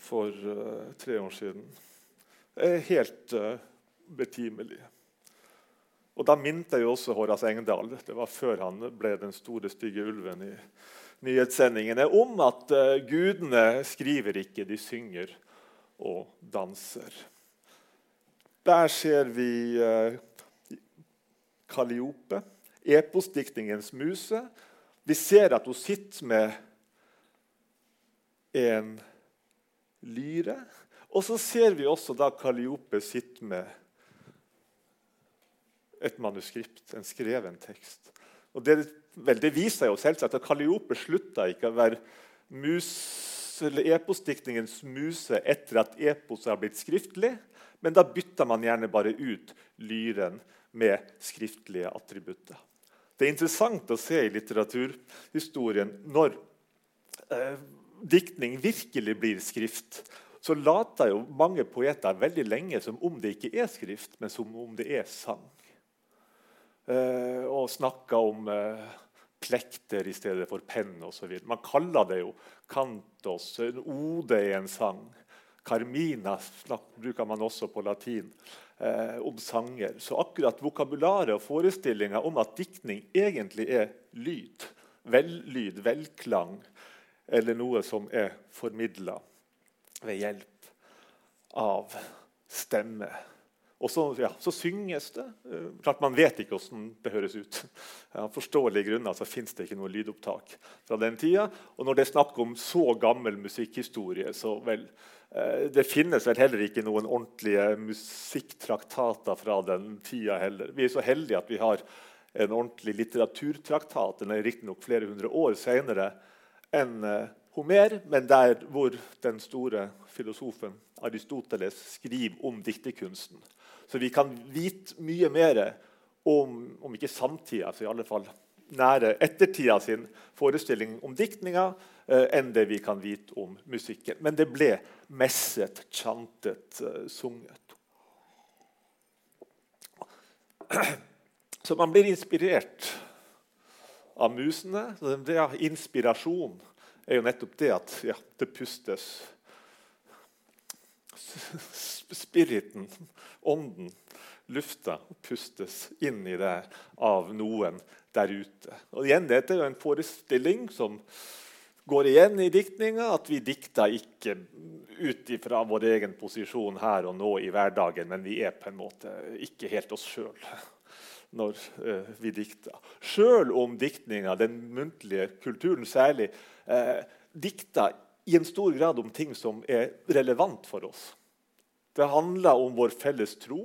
for eh, tre år siden. Er helt uh, betimelig. Og Da minte jeg jo også Horace Engdahl det var før han ble den store, stygge ulven i nyhetssendingene, om at uh, gudene skriver ikke, de synger og danser. Der ser vi Kaliope, Kalliope, eposdiktningens muse. Vi ser at hun sitter med en lyre. Og så ser vi også da Kalliope sitte med et manuskript, en skreven tekst. Og det, vel, det viser jo selvsagt at Kalliope slutta ikke å være mus eller eposdiktningen smuse etter at eposet har blitt skriftlig, men da bytter man gjerne bare ut lyren med skriftlige attributter. Det er interessant å se i litteraturhistorien når eh, diktning virkelig blir skrift, så later jo mange poeter veldig lenge som om det ikke er skrift, men som om det er sang. Eh, og snakka om eh, plekter i stedet for penn osv. Man kaller det jo kantos, en ode i en sang. Carmina bruker man også på latin eh, om sanger. Så akkurat vokabularet og forestillinga om at diktning egentlig er lyd, vellyd, velklang, eller noe som er formidla ved hjelp av stemme. Og så, ja, så synges det. Eh, klart Man vet ikke hvordan det høres ut. Av forståelige grunner så fins det ikke noe lydopptak fra den tida. Og når det er snakk om så gammel musikkhistorie, så vel eh, Det finnes vel heller ikke noen ordentlige musikktraktater fra den tida heller. Vi er så heldige at vi har en ordentlig litteraturtraktat. Den er riktignok flere hundre år senere enn eh, Homer, men der hvor den store filosofen Aristoteles skriver om dikterkunsten. Så vi kan vite mye mer om, om ikke samtida, så i alle fall nære ettertida sin forestilling om diktninga eh, enn det vi kan vite om musikken. Men det ble messet, chantet, eh, sunget. Så man blir inspirert av musene. Det er inspirasjon er jo nettopp det at ja, det pustes Spiriten, ånden, lufta pustes inn i det av noen der ute. Og igjen, Dette er jo en forestilling som går igjen i diktninga. At vi dikter ikke ut ifra vår egen posisjon her og nå i hverdagen, men vi er på en måte ikke helt oss sjøl når uh, vi dikter. Sjøl om diktninga, den muntlige kulturen særlig, eh, dikter i en stor grad om ting som er relevant for oss. Det handler om vår felles tro,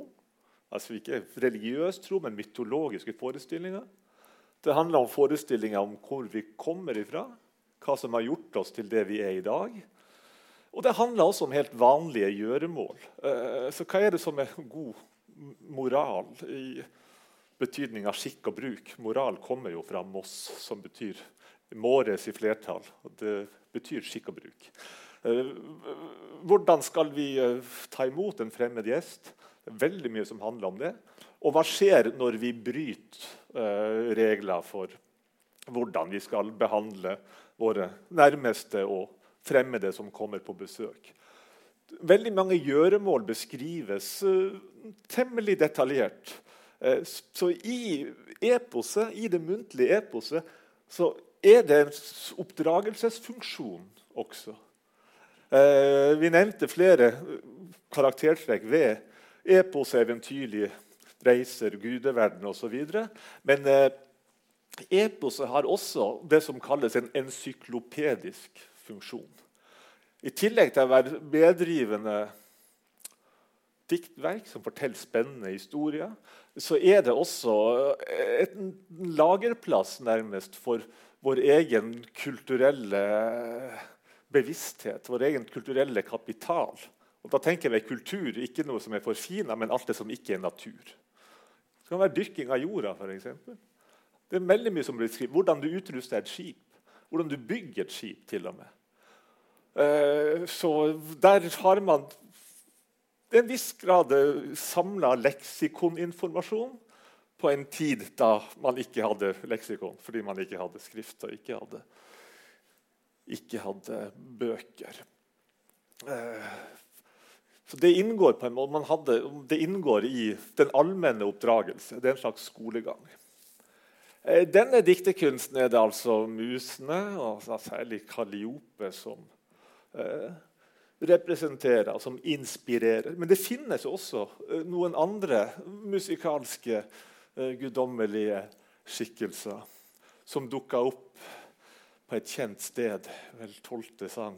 altså ikke religiøs tro, men mytologiske forestillinger. Det handler om forestillinger om hvor vi kommer ifra, hva som har gjort oss til det vi er i dag. Og det handler også om helt vanlige gjøremål. Eh, så hva er det som er god moral i betydning av skikk og bruk? Moral kommer jo fra Moss, som betyr Måres i flertall. og Det betyr skikk og bruk. Eh, hvordan skal vi eh, ta imot en fremmed gjest? Veldig mye som handler om det. Og hva skjer når vi bryter eh, regler for hvordan vi skal behandle våre nærmeste og fremmede som kommer på besøk? Veldig mange gjøremål beskrives temmelig detaljert. Så i eposet, i det muntlige eposet så er det en oppdragelsesfunksjon også. Eh, vi nevnte flere karaktertrekk ved epos, eventyrlige reiser, gudeverden osv. Men eh, eposet har også det som kalles en ensyklopedisk funksjon. I tillegg til å være medrivende diktverk som forteller spennende historier, så er det også en lagerplass nærmest for vår egen kulturelle bevissthet, vår egen kulturelle kapital. Og Da tenker jeg kultur, ikke noe som er forfina, men alt det som ikke er natur. Det kan være dyrking av jorda, f.eks. Det er veldig mye som blir skrevet. Hvordan du utruster et skip. Hvordan du bygger et skip, til og med. Uh, så der har man en viss grad samla leksikoninformasjon på en tid da man ikke hadde leksikon, fordi man ikke hadde skrift og ikke hadde, ikke hadde bøker. Eh, så det inngår på en måte, hadde, det inngår i den allmenne oppdragelse. Det er en slags skolegang. Eh, denne dikterkunsten er det altså musene, og særlig Kalliope, som eh, representerer, som inspirerer. Men det finnes også noen andre musikalske guddommelige skikkelser som dukker opp på et kjent sted, vel tolvte sang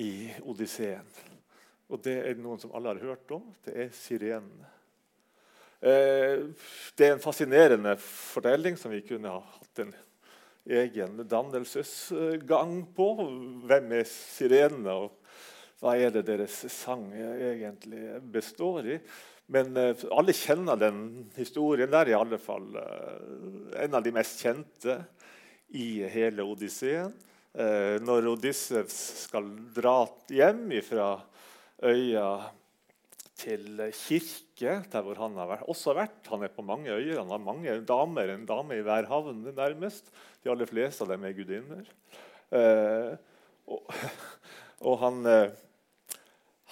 i Odysseen. Og Det er noen som alle har hørt om. Det er sirenene. Eh, det er en fascinerende fortelling som vi kunne ha hatt en egen dannelsesgang på. Hvem er sirenene, og hva er det deres sang egentlig består i? Men uh, alle kjenner den historien. der i alle fall uh, en av de mest kjente i hele Odysseen. Uh, når Odyssevs skal dra hjem fra øya til kirke, der hvor han har vært, også vært. Han er på mange øyer, han har mange damer, en dame i hver havn nærmest. De aller fleste av dem er gudinner. og, og han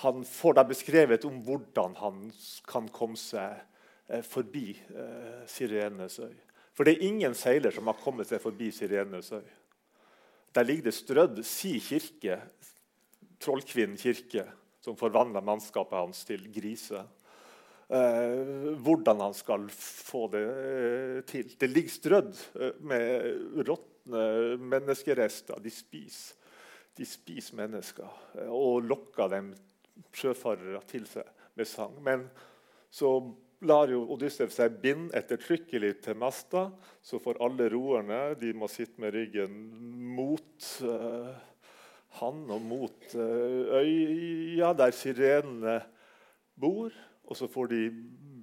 han får da beskrevet om hvordan han kan komme seg eh, forbi eh, Sirenes øy. For det er ingen seiler som har kommet seg forbi Sirenesøy. Der ligger det strødd Si kirke, Trollkvinnen kirke, som forvandler mannskapet hans til grise. Eh, hvordan han skal få det eh, til. Det ligger strødd eh, med råtne menneskerester. De spiser, de spiser mennesker eh, og lokker dem sjøfarere til seg med sang. Men så lar jo Odyssev seg binde ettertrykkelig til masta. Så får alle roerne de må sitte med ryggen mot uh, han og mot uh, øya der sirenene bor. Og så får de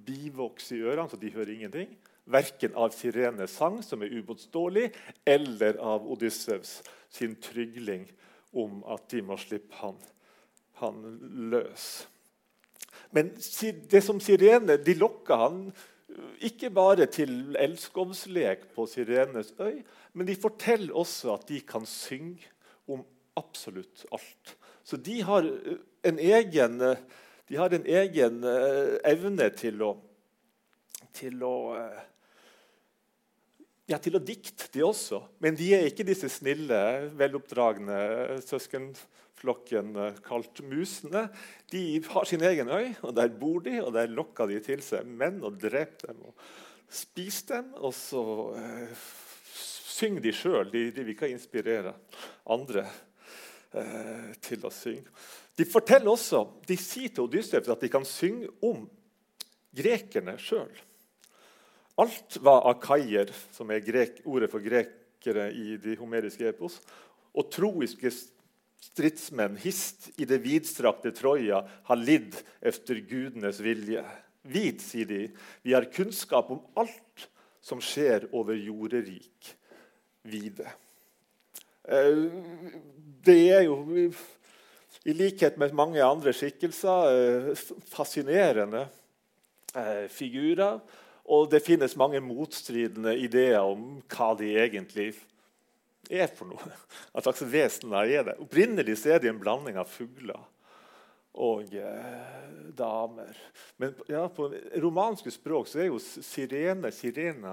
bivoks i ørene, så de hører ingenting. Verken av sirenes sang, som er ubotståelig, eller av Odyssevs sin trygling om at de må slippe han han løs. Men det som sirene, de lokka han ikke bare til elskovslek på Sirenes øy, men de forteller også at de kan synge om absolutt alt. Så de har en egen, har en egen eh, evne til å, til å eh, ja, til å dikte, de også. Men de er ikke disse snille, veloppdragne søskenflokken eh, kalt musene. De har sin egen øy, og der bor de, og der lokker de til seg menn og dreper dem og spiser dem. Og så eh, synger de sjøl. De, de vil ikke inspirere andre eh, til å synge. De forteller også, de sier til Odyssevs at de kan synge om grekerne sjøl. Alt var akaier, som er grek, ordet for grekere i de homeriske epos, og troiske stridsmenn hist i det vidstrakte Troja har lidd efter gudenes vilje. Vit, sier de, vi har kunnskap om alt som skjer over jorderik vide. Eh, det er jo, i likhet med mange andre skikkelser, eh, fascinerende eh, figurer og det finnes mange motstridende ideer om hva de egentlig er for noe. Hva slags vesener er det? Opprinnelig er de en blanding av fugler og eh, damer. Men ja, på romanske språk så er jo sirene sirena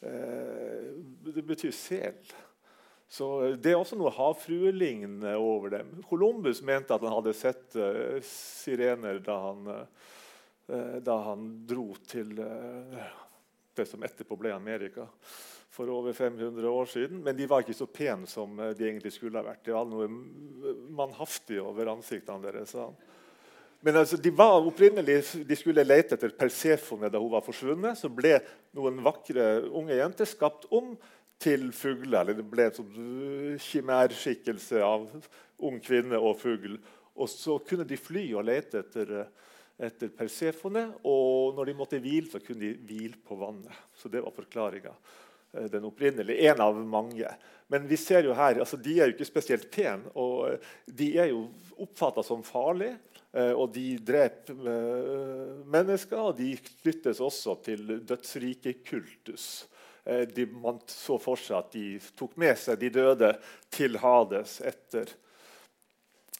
eh, Det betyr sel. Så Det er også noe havfruelignende over dem. Columbus mente at han hadde sett eh, sirener da han Eh, da han dro til eh, det som etterpå ble Amerika for over 500 år siden. Men de var ikke så pene som eh, de egentlig skulle ha vært. Det var noe mannhaftig over ansiktene deres. Men altså, de var opprinnelig, de skulle lete etter Persefone da hun var forsvunnet. Så ble noen vakre unge jenter skapt om til fugler. eller Det ble en sånn kimærskikkelse av ung kvinne og fugl. Og så kunne de fly og lete etter etter Persefone. Og når de måtte hvile, så kunne de hvile på vannet. Så det var forklaringa. Eh, den opprinnelige. En av mange. Men vi ser jo her, altså de er jo ikke spesielt pene. Og eh, de er jo oppfatta som farlige. Eh, og de dreper mennesker, og de knyttes også til dødsrikekultus. De, man så for seg at de tok med seg de døde til Hades etter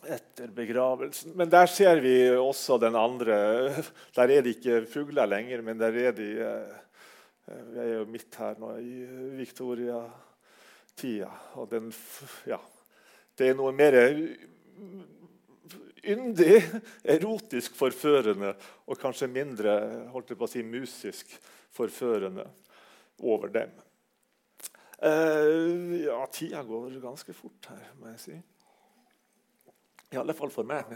etter begravelsen. Men der ser vi også den andre. Der er det ikke fugler lenger, men der er de Vi er jo midt her nå i Victoria-tida. Og den Ja. Det er noe mer yndig, erotisk forførende og kanskje mindre holdt jeg på å si, musisk forførende over dem. Uh, ja, tida går ganske fort her, må jeg si. I alle fall for meg.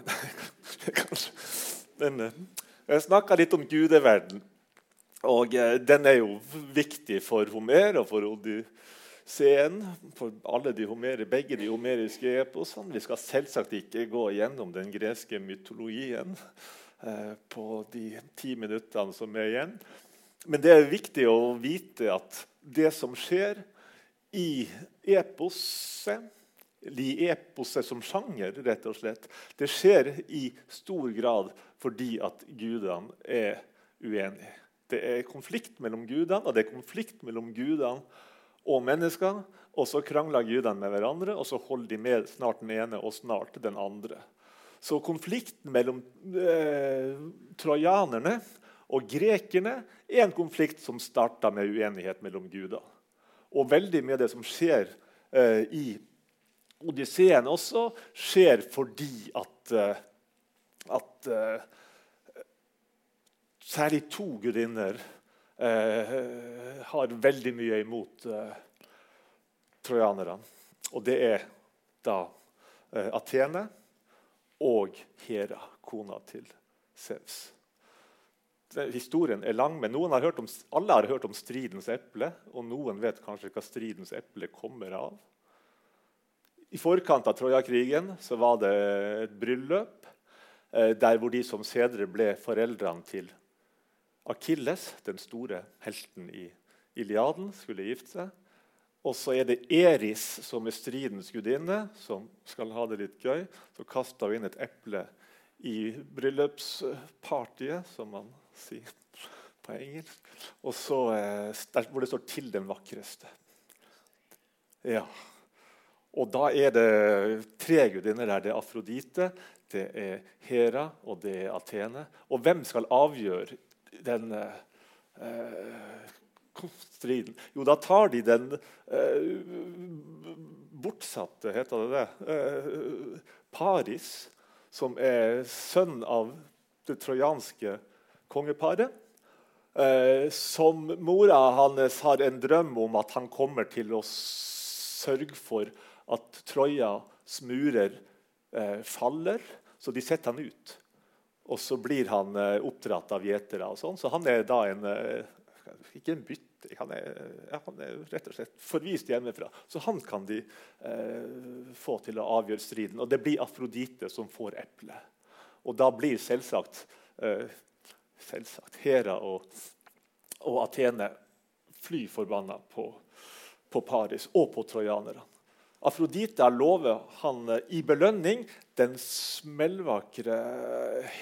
Men, eh, jeg snakka litt om gudeverden. Og eh, den er jo viktig for Homer og for Odysseen for alle de homere, begge de homeriske eposene. Vi skal selvsagt ikke gå gjennom den greske mytologien eh, på de ti minuttene som er igjen. Men det er viktig å vite at det som skjer i eposet i eposet som sjanger, rett og slett, det skjer i stor grad fordi at gudene er uenige. Det er konflikt mellom gudene, og det er konflikt mellom gudene og mennesker. Og så krangler gudene med hverandre, og så holder de med snart den ene og snart den andre. Så konflikten mellom eh, trojanerne og grekerne er en konflikt som starta med uenighet mellom guder. Og veldig mye av det som skjer eh, i Odysseen også, skjer fordi at, eh, at eh, særlig to gudinner eh, har veldig mye imot eh, trojanerne. Og det er da eh, Atene og Hera, kona til Sevs. Historien er lang, men har om, alle har hørt om stridens eple. Og noen vet kanskje hva stridens eple kommer av. I forkant av Trojakrigen var det et bryllup eh, der hvor de som sedere ble foreldrene til Akilles, den store helten i Iliaden, skulle gifte seg. Og så er det Eris, som er stridens gudinne, som skal ha det litt gøy. Så kaster hun inn et eple i bryllupspartyet, som man sier på engelsk. Og så, eh, hvor det står 'til den vakreste'. Ja. Og da er det tre gudinner der. Det er Afrodite, det er Hera og det er Atene. Og hvem skal avgjøre den eh, striden? Jo, da tar de den eh, bortsatte, heter det det, eh, Paris, som er sønn av det trojanske kongeparet. Eh, som mora hans har en drøm om at han kommer til å sørge for at Trojas murer eh, faller. Så de setter han ut. Og så blir han uh, oppdratt av gjetere. og sånn, Så han er da en uh, Ikke en bytter, han han er, rett og slett forvist hjemmefra. Så han kan de eh, få til å avgjøre striden. Og det blir Afrodite som får eplet. Og da blir selvsagt, selvsagt Hera og, og Atene fly forbanna på, på Paris og på trojanerne. Afrodite lover han eh, i belønning den smellvakre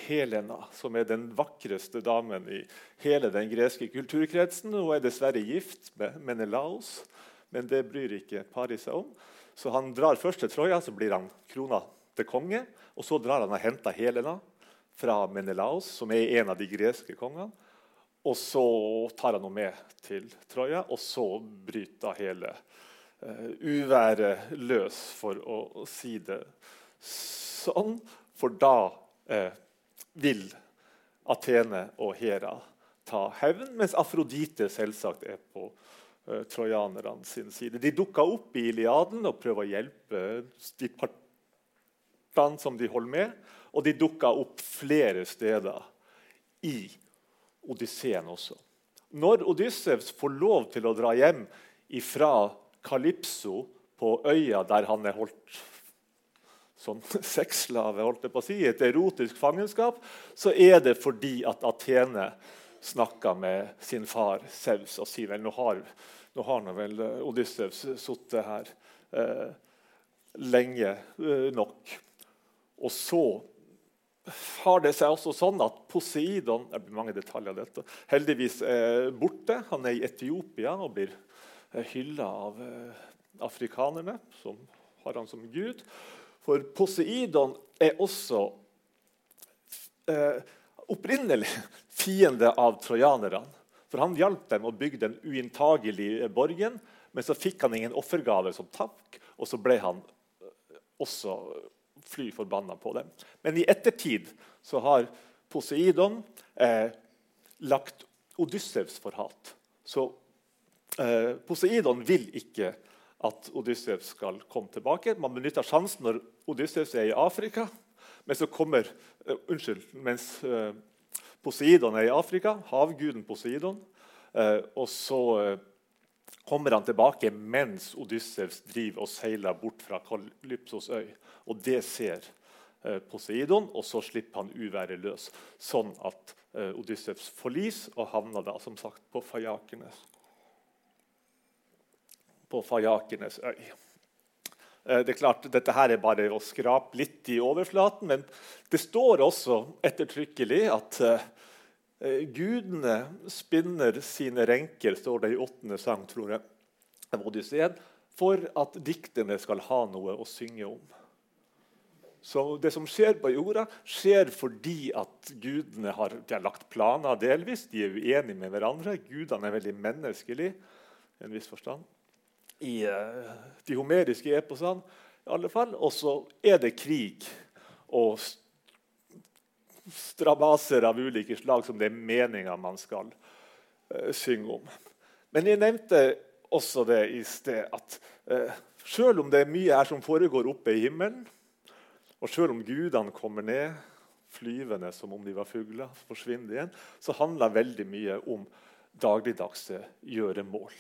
Helena, som er den vakreste damen i hele den greske kulturkretsen. Hun er dessverre gift med Menelaos, men det bryr ikke Paris seg om. Så han drar først til Troja, så blir han krona til konge. Og så drar han og henter Helena fra Menelaos, som er en av de greske kongene. Og så tar han henne med til Troja, og så bryter hele uh, uværet løs, for å, si det sånn. For da eh, vil Atene og Hera ta hevn, mens Afrodite selvsagt er på eh, trojanerne sin side. De dukker opp i Iliaden og prøver å hjelpe de partene som de holder med. Og de dukker opp flere steder i Odysseen også. Når Odyssevs får lov til å dra hjem ifra Kalypso på øya der han er holdt som sexslave, holdt jeg på å si, et erotisk fangenskap, så er det fordi at Atene snakka med sin far Sevs og sier vel, nå har, nå har nå vel eh, Odyssevs sittet her eh, lenge eh, nok. Og så har det seg også sånn at Poseidon det blir mange detaljer av dette, heldigvis er borte. Han er i Etiopia og blir hylla av eh, afrikanerne, som har han som gud. For Poseidon er også eh, opprinnelig fiende av trojanerne. For Han hjalp dem å bygge den uinntagelige borgen, men så fikk han ingen offergave som takk, og så ble han eh, også fly forbanna på dem. Men i ettertid så har Poseidon eh, lagt Odyssevs for hat. Så Eh, Poseidon vil ikke at Odyssevs skal komme tilbake. Man benytter sjansen når Odyssevs er i Afrika. Men kommer, uh, unnskyld, mens uh, Poseidon er i Afrika, havguden Poseidon, uh, og så kommer han tilbake mens Odyssevs driver og seiler bort fra Kalypsos øy. Og det ser Poseidon, og så slipper han uværet løs. Sånn at Odyssevs forlis og havner da som sagt på Fajakernes, på Fajakernes øy. Eh, det er klart, Dette her er bare å skrape litt i overflaten, men det står også ettertrykkelig at uh, gudene spinner sine renker, står det i åttende sang, tror jeg, Odysseen, for at dikterne skal ha noe å synge om. Så Det som skjer på jorda, skjer fordi at gudene har, har lagt planer delvis. De er uenige med hverandre. Gudene er veldig menneskelige i en viss forstand i uh, de homeriske eposene. i alle fall. Og så er det krig og strabaser av ulike slag som det er meninga man skal uh, synge om. Men jeg nevnte også det i sted at sjøl selv om det er mye her som foregår oppe i himmelen, og selv om gudene kommer ned flyvende som om de var fugler, forsvinner igjen, så handler veldig mye om dagligdagse gjøremål.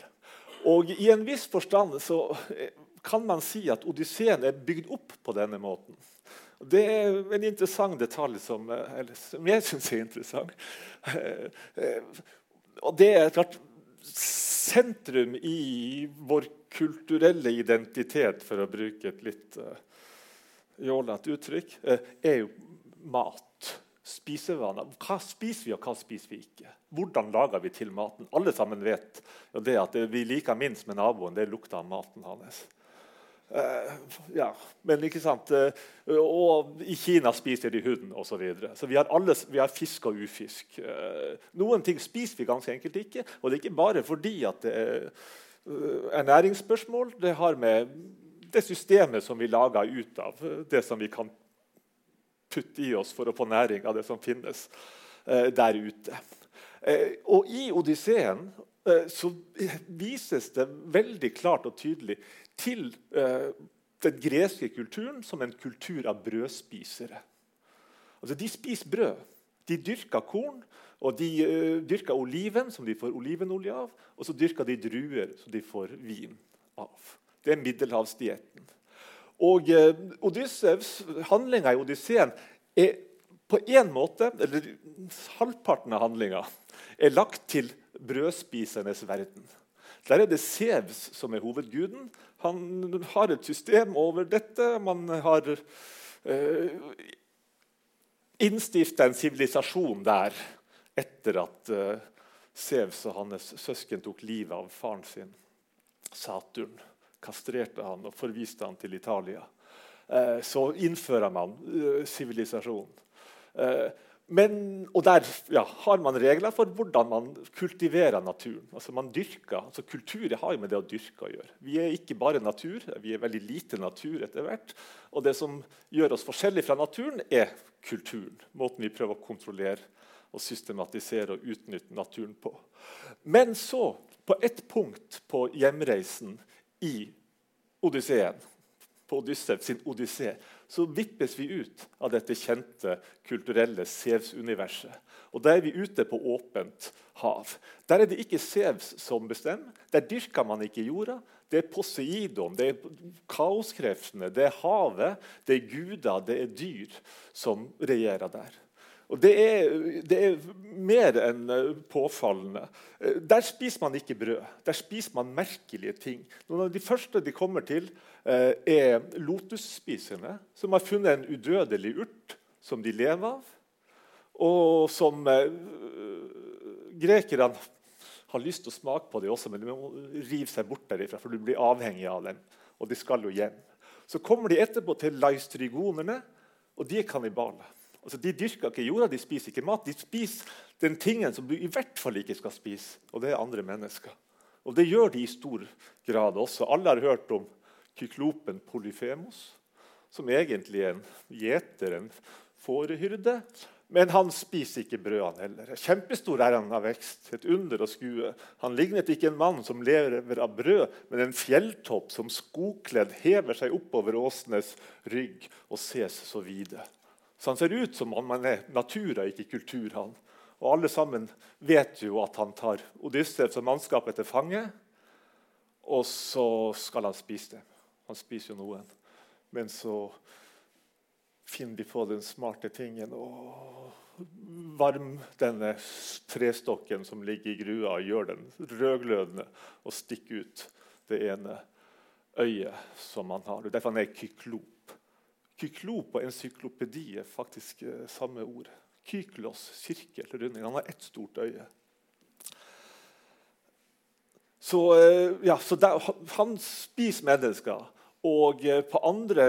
Og I en viss forstand så eh, kan man si at Odysseen er bygd opp på denne måten. Det er en interessant detalj som, eh, som jeg syns er interessant. Eh, og det er klart Sentrum i vår kulturelle identitet, for å bruke et litt jålete uttrykk, er jo mat spisevaner. Hva spiser vi, og hva spiser vi ikke? Hvordan lager vi til maten? Alle sammen vet jo det at det vi liker minst med naboen, det er lukta av maten hans. Uh, ja, men ikke sant? Uh, og i Kina spiser de huden osv. Så, videre. så vi har, alle, vi har fisk og ufisk. Uh, noen ting spiser vi ganske enkelt ikke. Og det er ikke bare fordi at det er ernæringsspørsmål. Det har med det systemet som vi lager ut av det som vi kan putte i oss for å få næring av det som finnes eh, der ute. Eh, og I Odysseen eh, så vises det veldig klart og tydelig til eh, den greske kulturen som en kultur av brødspisere. Altså, de spiser brød. De dyrker korn, og de uh, dyrker oliven, som de får olivenolje av. Og så dyrker de druer, som de får vin av. Det er middelhavsdietten. Og eh, Odyssevs handlinga i Odysseen er på en måte, eller halvparten av handlinga, er lagt til brødspisernes verden. Der er det Sevs som er hovedguden. Han har et system over dette. Man har eh, innstifta en sivilisasjon der etter at eh, Sevs og hans søsken tok livet av faren sin, Saturn kastrerte han og forviste han til Italia. Eh, så innfører man eh, sivilisasjon. Eh, og der ja, har man regler for hvordan man kultiverer naturen. Altså man dyrker, altså Kultur har jo med det å dyrke å gjøre. Vi er ikke bare natur, vi er veldig lite natur etter hvert. Og det som gjør oss forskjellige fra naturen, er kulturen. Måten vi prøver å kontrollere og systematisere og utnytte naturen på. Men så, på ett punkt på hjemreisen i Odysseen, på Odysseus sin odyssé, så vippes vi ut av dette kjente kulturelle Sevs-universet. Og Da er vi ute på åpent hav. Der er det ikke Sevs som bestemmer. Der dyrker man ikke jorda. Det er Poseidon, det er kaoskreftene, det er havet, det er guder, det er dyr som regjerer der. Og det er, det er, mer enn eh, påfallende. Eh, der spiser man ikke brød. Der spiser man merkelige ting. Noen av de første de kommer til, eh, er lotusspiserne, som har funnet en udødelig urt som de lever av, og som grekerne har lyst til å smake på det også, men de må rive seg bort derifra, for du blir avhengig av dem. Og de skal jo hjem. Så kommer de etterpå til laistrygonerne, og de er kannibaler. Altså, de dyrker ikke jorda, de spiser ikke mat. De spiser den tingen som du i hvert fall ikke skal spise, og det er andre mennesker. Og det gjør de i stor grad også. Alle har hørt om kyklopen polyfemos, som egentlig er en gjeter, en fårehyrde. Men han spiser ikke brød, han heller. Kjempestor er han av vekst. Et under å skue. Han lignet ikke en mann som lever av brød, men en fjelltopp som skogkledd hever seg oppover åsenes rygg og ses så vide. Så han ser ut som om han er natur og ikke kultur. han. Og Alle sammen vet jo at han tar Odyssev og mannskapet til fange. Og så skal han spise dem. Han spiser jo noen. Men så finner de på den smarte tingen og varm denne trestokken som ligger i grua, og gjør den rødglødende og stikker ut det ene øyet som han har. Derfor han er kyklop. Kyklop og encyklopedi er faktisk eh, samme ord. Kyklos, sirkel, runding. Han har ett stort øye. Så, eh, ja, så der, han spiser mennesker. Og eh, på andre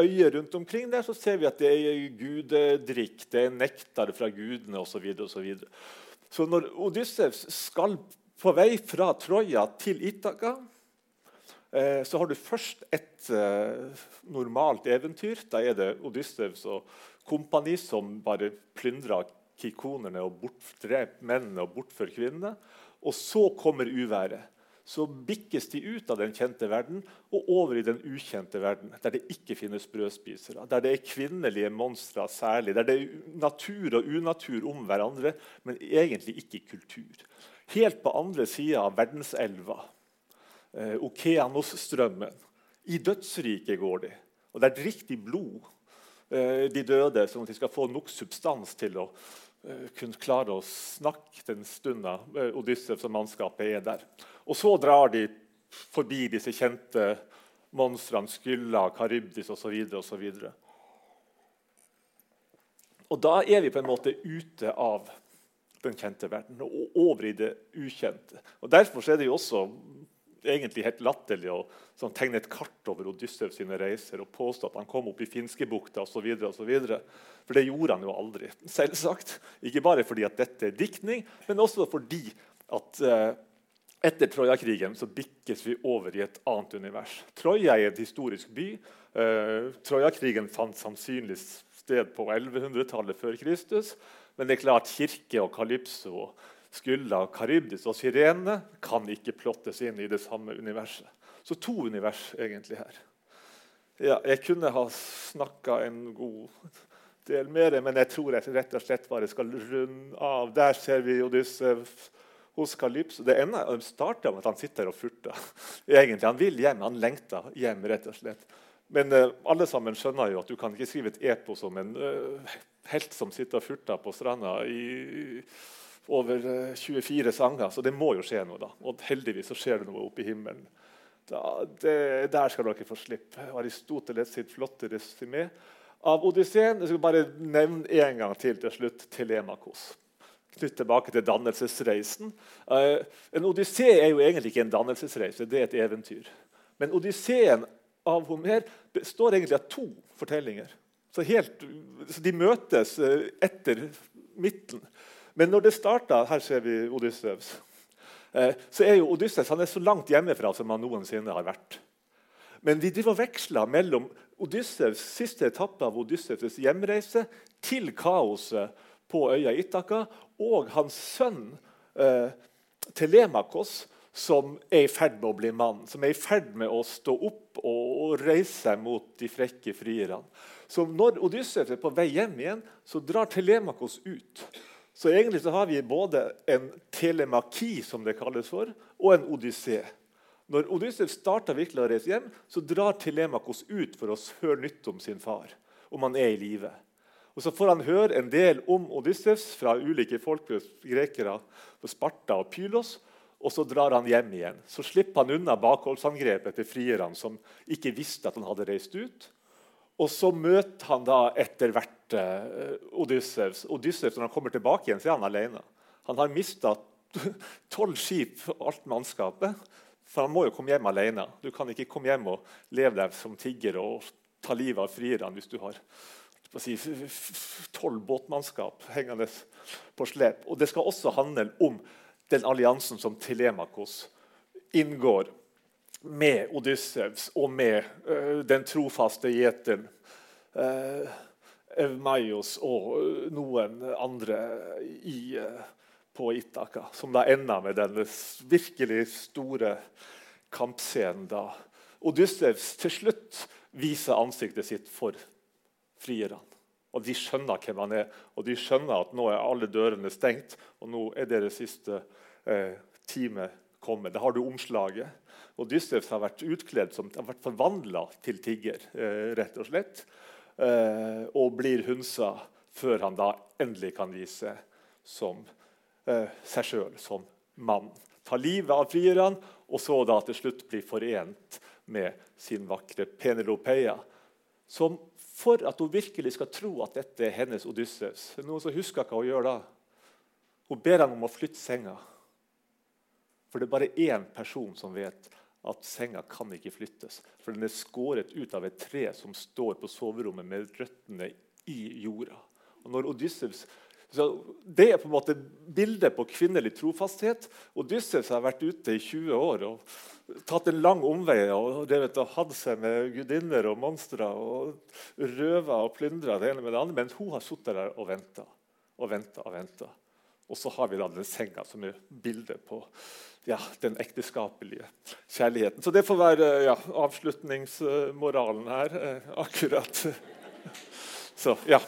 øyer rundt omkring der så ser vi at det er gudedrikk, det er nektar fra gudene osv. Så, så, videre. så når Odyssevs skal på vei fra Troja til Itaka, så har du først et eh, normalt eventyr. Da er det Odyssevs og kompani som bare plyndrer kikonerne og dreper mennene og bortfører kvinnene. Og så kommer uværet så bikkes de ut av den kjente verden og over i den ukjente verden, der det ikke finnes brødspisere, der det er kvinnelige monstre særlig, der det er natur og unatur om hverandre, men egentlig ikke kultur. Helt på andre sida av verdenselva, eh, Okeanosstrømmen, i dødsriket går de. Og Der drikker de blod, eh, de døde, sånn at de skal få nok substans til å eh, kunne klare å snakke den stunda eh, Odyssevs og mannskapet er der. Og så drar de forbi disse kjente monstrene, Skylla, Karybdis osv. Og, og da er vi på en måte ute av den kjente verden og over i det ukjente. Og Derfor er det jo også egentlig helt latterlig å sånn, tegne et kart over Odyssevs sine reiser og påstå at han kom opp i Finskebukta osv. For det gjorde han jo aldri. selvsagt. Ikke bare fordi at dette er diktning, men også fordi at eh, etter Troja-krigen så bikkes vi over i et annet univers. Troja er en historisk by. Eh, Troja-krigen fant sannsynlig sted på 1100-tallet før Kristus. Men det er klart kirke og kalypso, Skylla, Karibdis og Sirene kan ikke plottes inn i det samme universet. Så to univers egentlig her. Ja, jeg kunne ha snakka en god del mer, men jeg tror jeg rett og slett bare skal runde av. Der ser vi Odysseus hos Kalypso. Det ene starter med at han sitter og furter. Egentlig, Han vil hjem, han lengter hjem. rett og slett. Men uh, alle sammen skjønner jo at du kan ikke skrive et epos om en uh, helt som sitter og furter på stranda i over uh, 24 sanger. Så det må jo skje noe. da. Og heldigvis så skjer det noe oppe i himmelen. Da, det, der skal dere få slippe. Aristoteles sitt flotte resymé av Odysseen. Jeg skal bare nevne en gang til til slutt Telemakos knytt tilbake til dannelsesreisen. Uh, en odyssé er jo egentlig ikke en dannelsesreise, det er et eventyr. Men odysseen av Homer består egentlig av to fortellinger. Så, helt, så De møtes uh, etter midten. Men når det starta Her ser vi Odyssevs. Uh, så er jo Odysseus han er så langt hjemmefra som han noensinne har vært. Men de driver veksler mellom Odyssevs siste etappe av Odyssevs hjemreise til kaoset på øya Itaka, og hans sønn eh, Telemakos, som er i ferd med å bli mann, som er i ferd med å stå opp og, og reise seg mot de frekke frierne. Så når Odysseus er på vei hjem igjen, så drar Telemakos ut. Så egentlig så har vi både en telemaki, som det kalles for, og en odyssé. Når Odysseus starter virkelig å reise hjem, så drar Telemakos ut for å høre nytt om sin far, om han er i live. Og Så får han høre en del om Odysseus fra ulike folk, grekere, Sparta og Pylos. Og så drar han hjem igjen. Så slipper han unna bakholdsangrepet til frierne, som ikke visste at han hadde reist ut. Og så møter han da etter hvert uh, Odysseus. Odysseus, Når han kommer tilbake igjen, så er han alene. Han har mista tolv skip og alt mannskapet. For han må jo komme hjem alene. Du kan ikke komme hjem og leve deg som tigger og ta livet av frierne hvis du har tolv båtmannskap hengende på slep. Og Det skal også handle om den alliansen som Telemakos inngår med Odyssevs og med uh, den trofaste gjeteren uh, Evmaios og noen andre i, uh, på Itaka. Som da enda med denne virkelig store kampscenen da Odyssevs til slutt viser ansiktet sitt for frierne. Og de skjønner hvem han er, og de skjønner at nå er alle dørene stengt. Og nå er deres siste eh, time kommet. Da har du omslaget. Odysseus har vært utkledd som har vært forvandla til tigger, eh, rett og slett. Eh, og blir hunsa før han da endelig kan vise som eh, seg sjøl som mann. Ta livet av frierne, og så da til slutt bli forent med sin vakre Penelopeia. Som for at hun virkelig skal tro at dette er hennes Odysseus Noen som husker hva hun gjør da? Hun ber ham om å flytte senga. For det er bare én person som vet at senga kan ikke flyttes. For den er skåret ut av et tre som står på soverommet med røttene i jorda. Og når Odysseus det er på en måte bildet på kvinnelig trofasthet. Odysseus har vært ute i 20 år og tatt en lang omvei og drevet og hatt seg med gudinner og monstre og røva og plyndra det ene med det andre. Men hun har sittet der og venta og venta og venta. Og så har vi da den senga, som er bildet på ja, den ekteskapelige kjærligheten. Så det får være ja, avslutningsmoralen her. Eh, akkurat. Så, ja.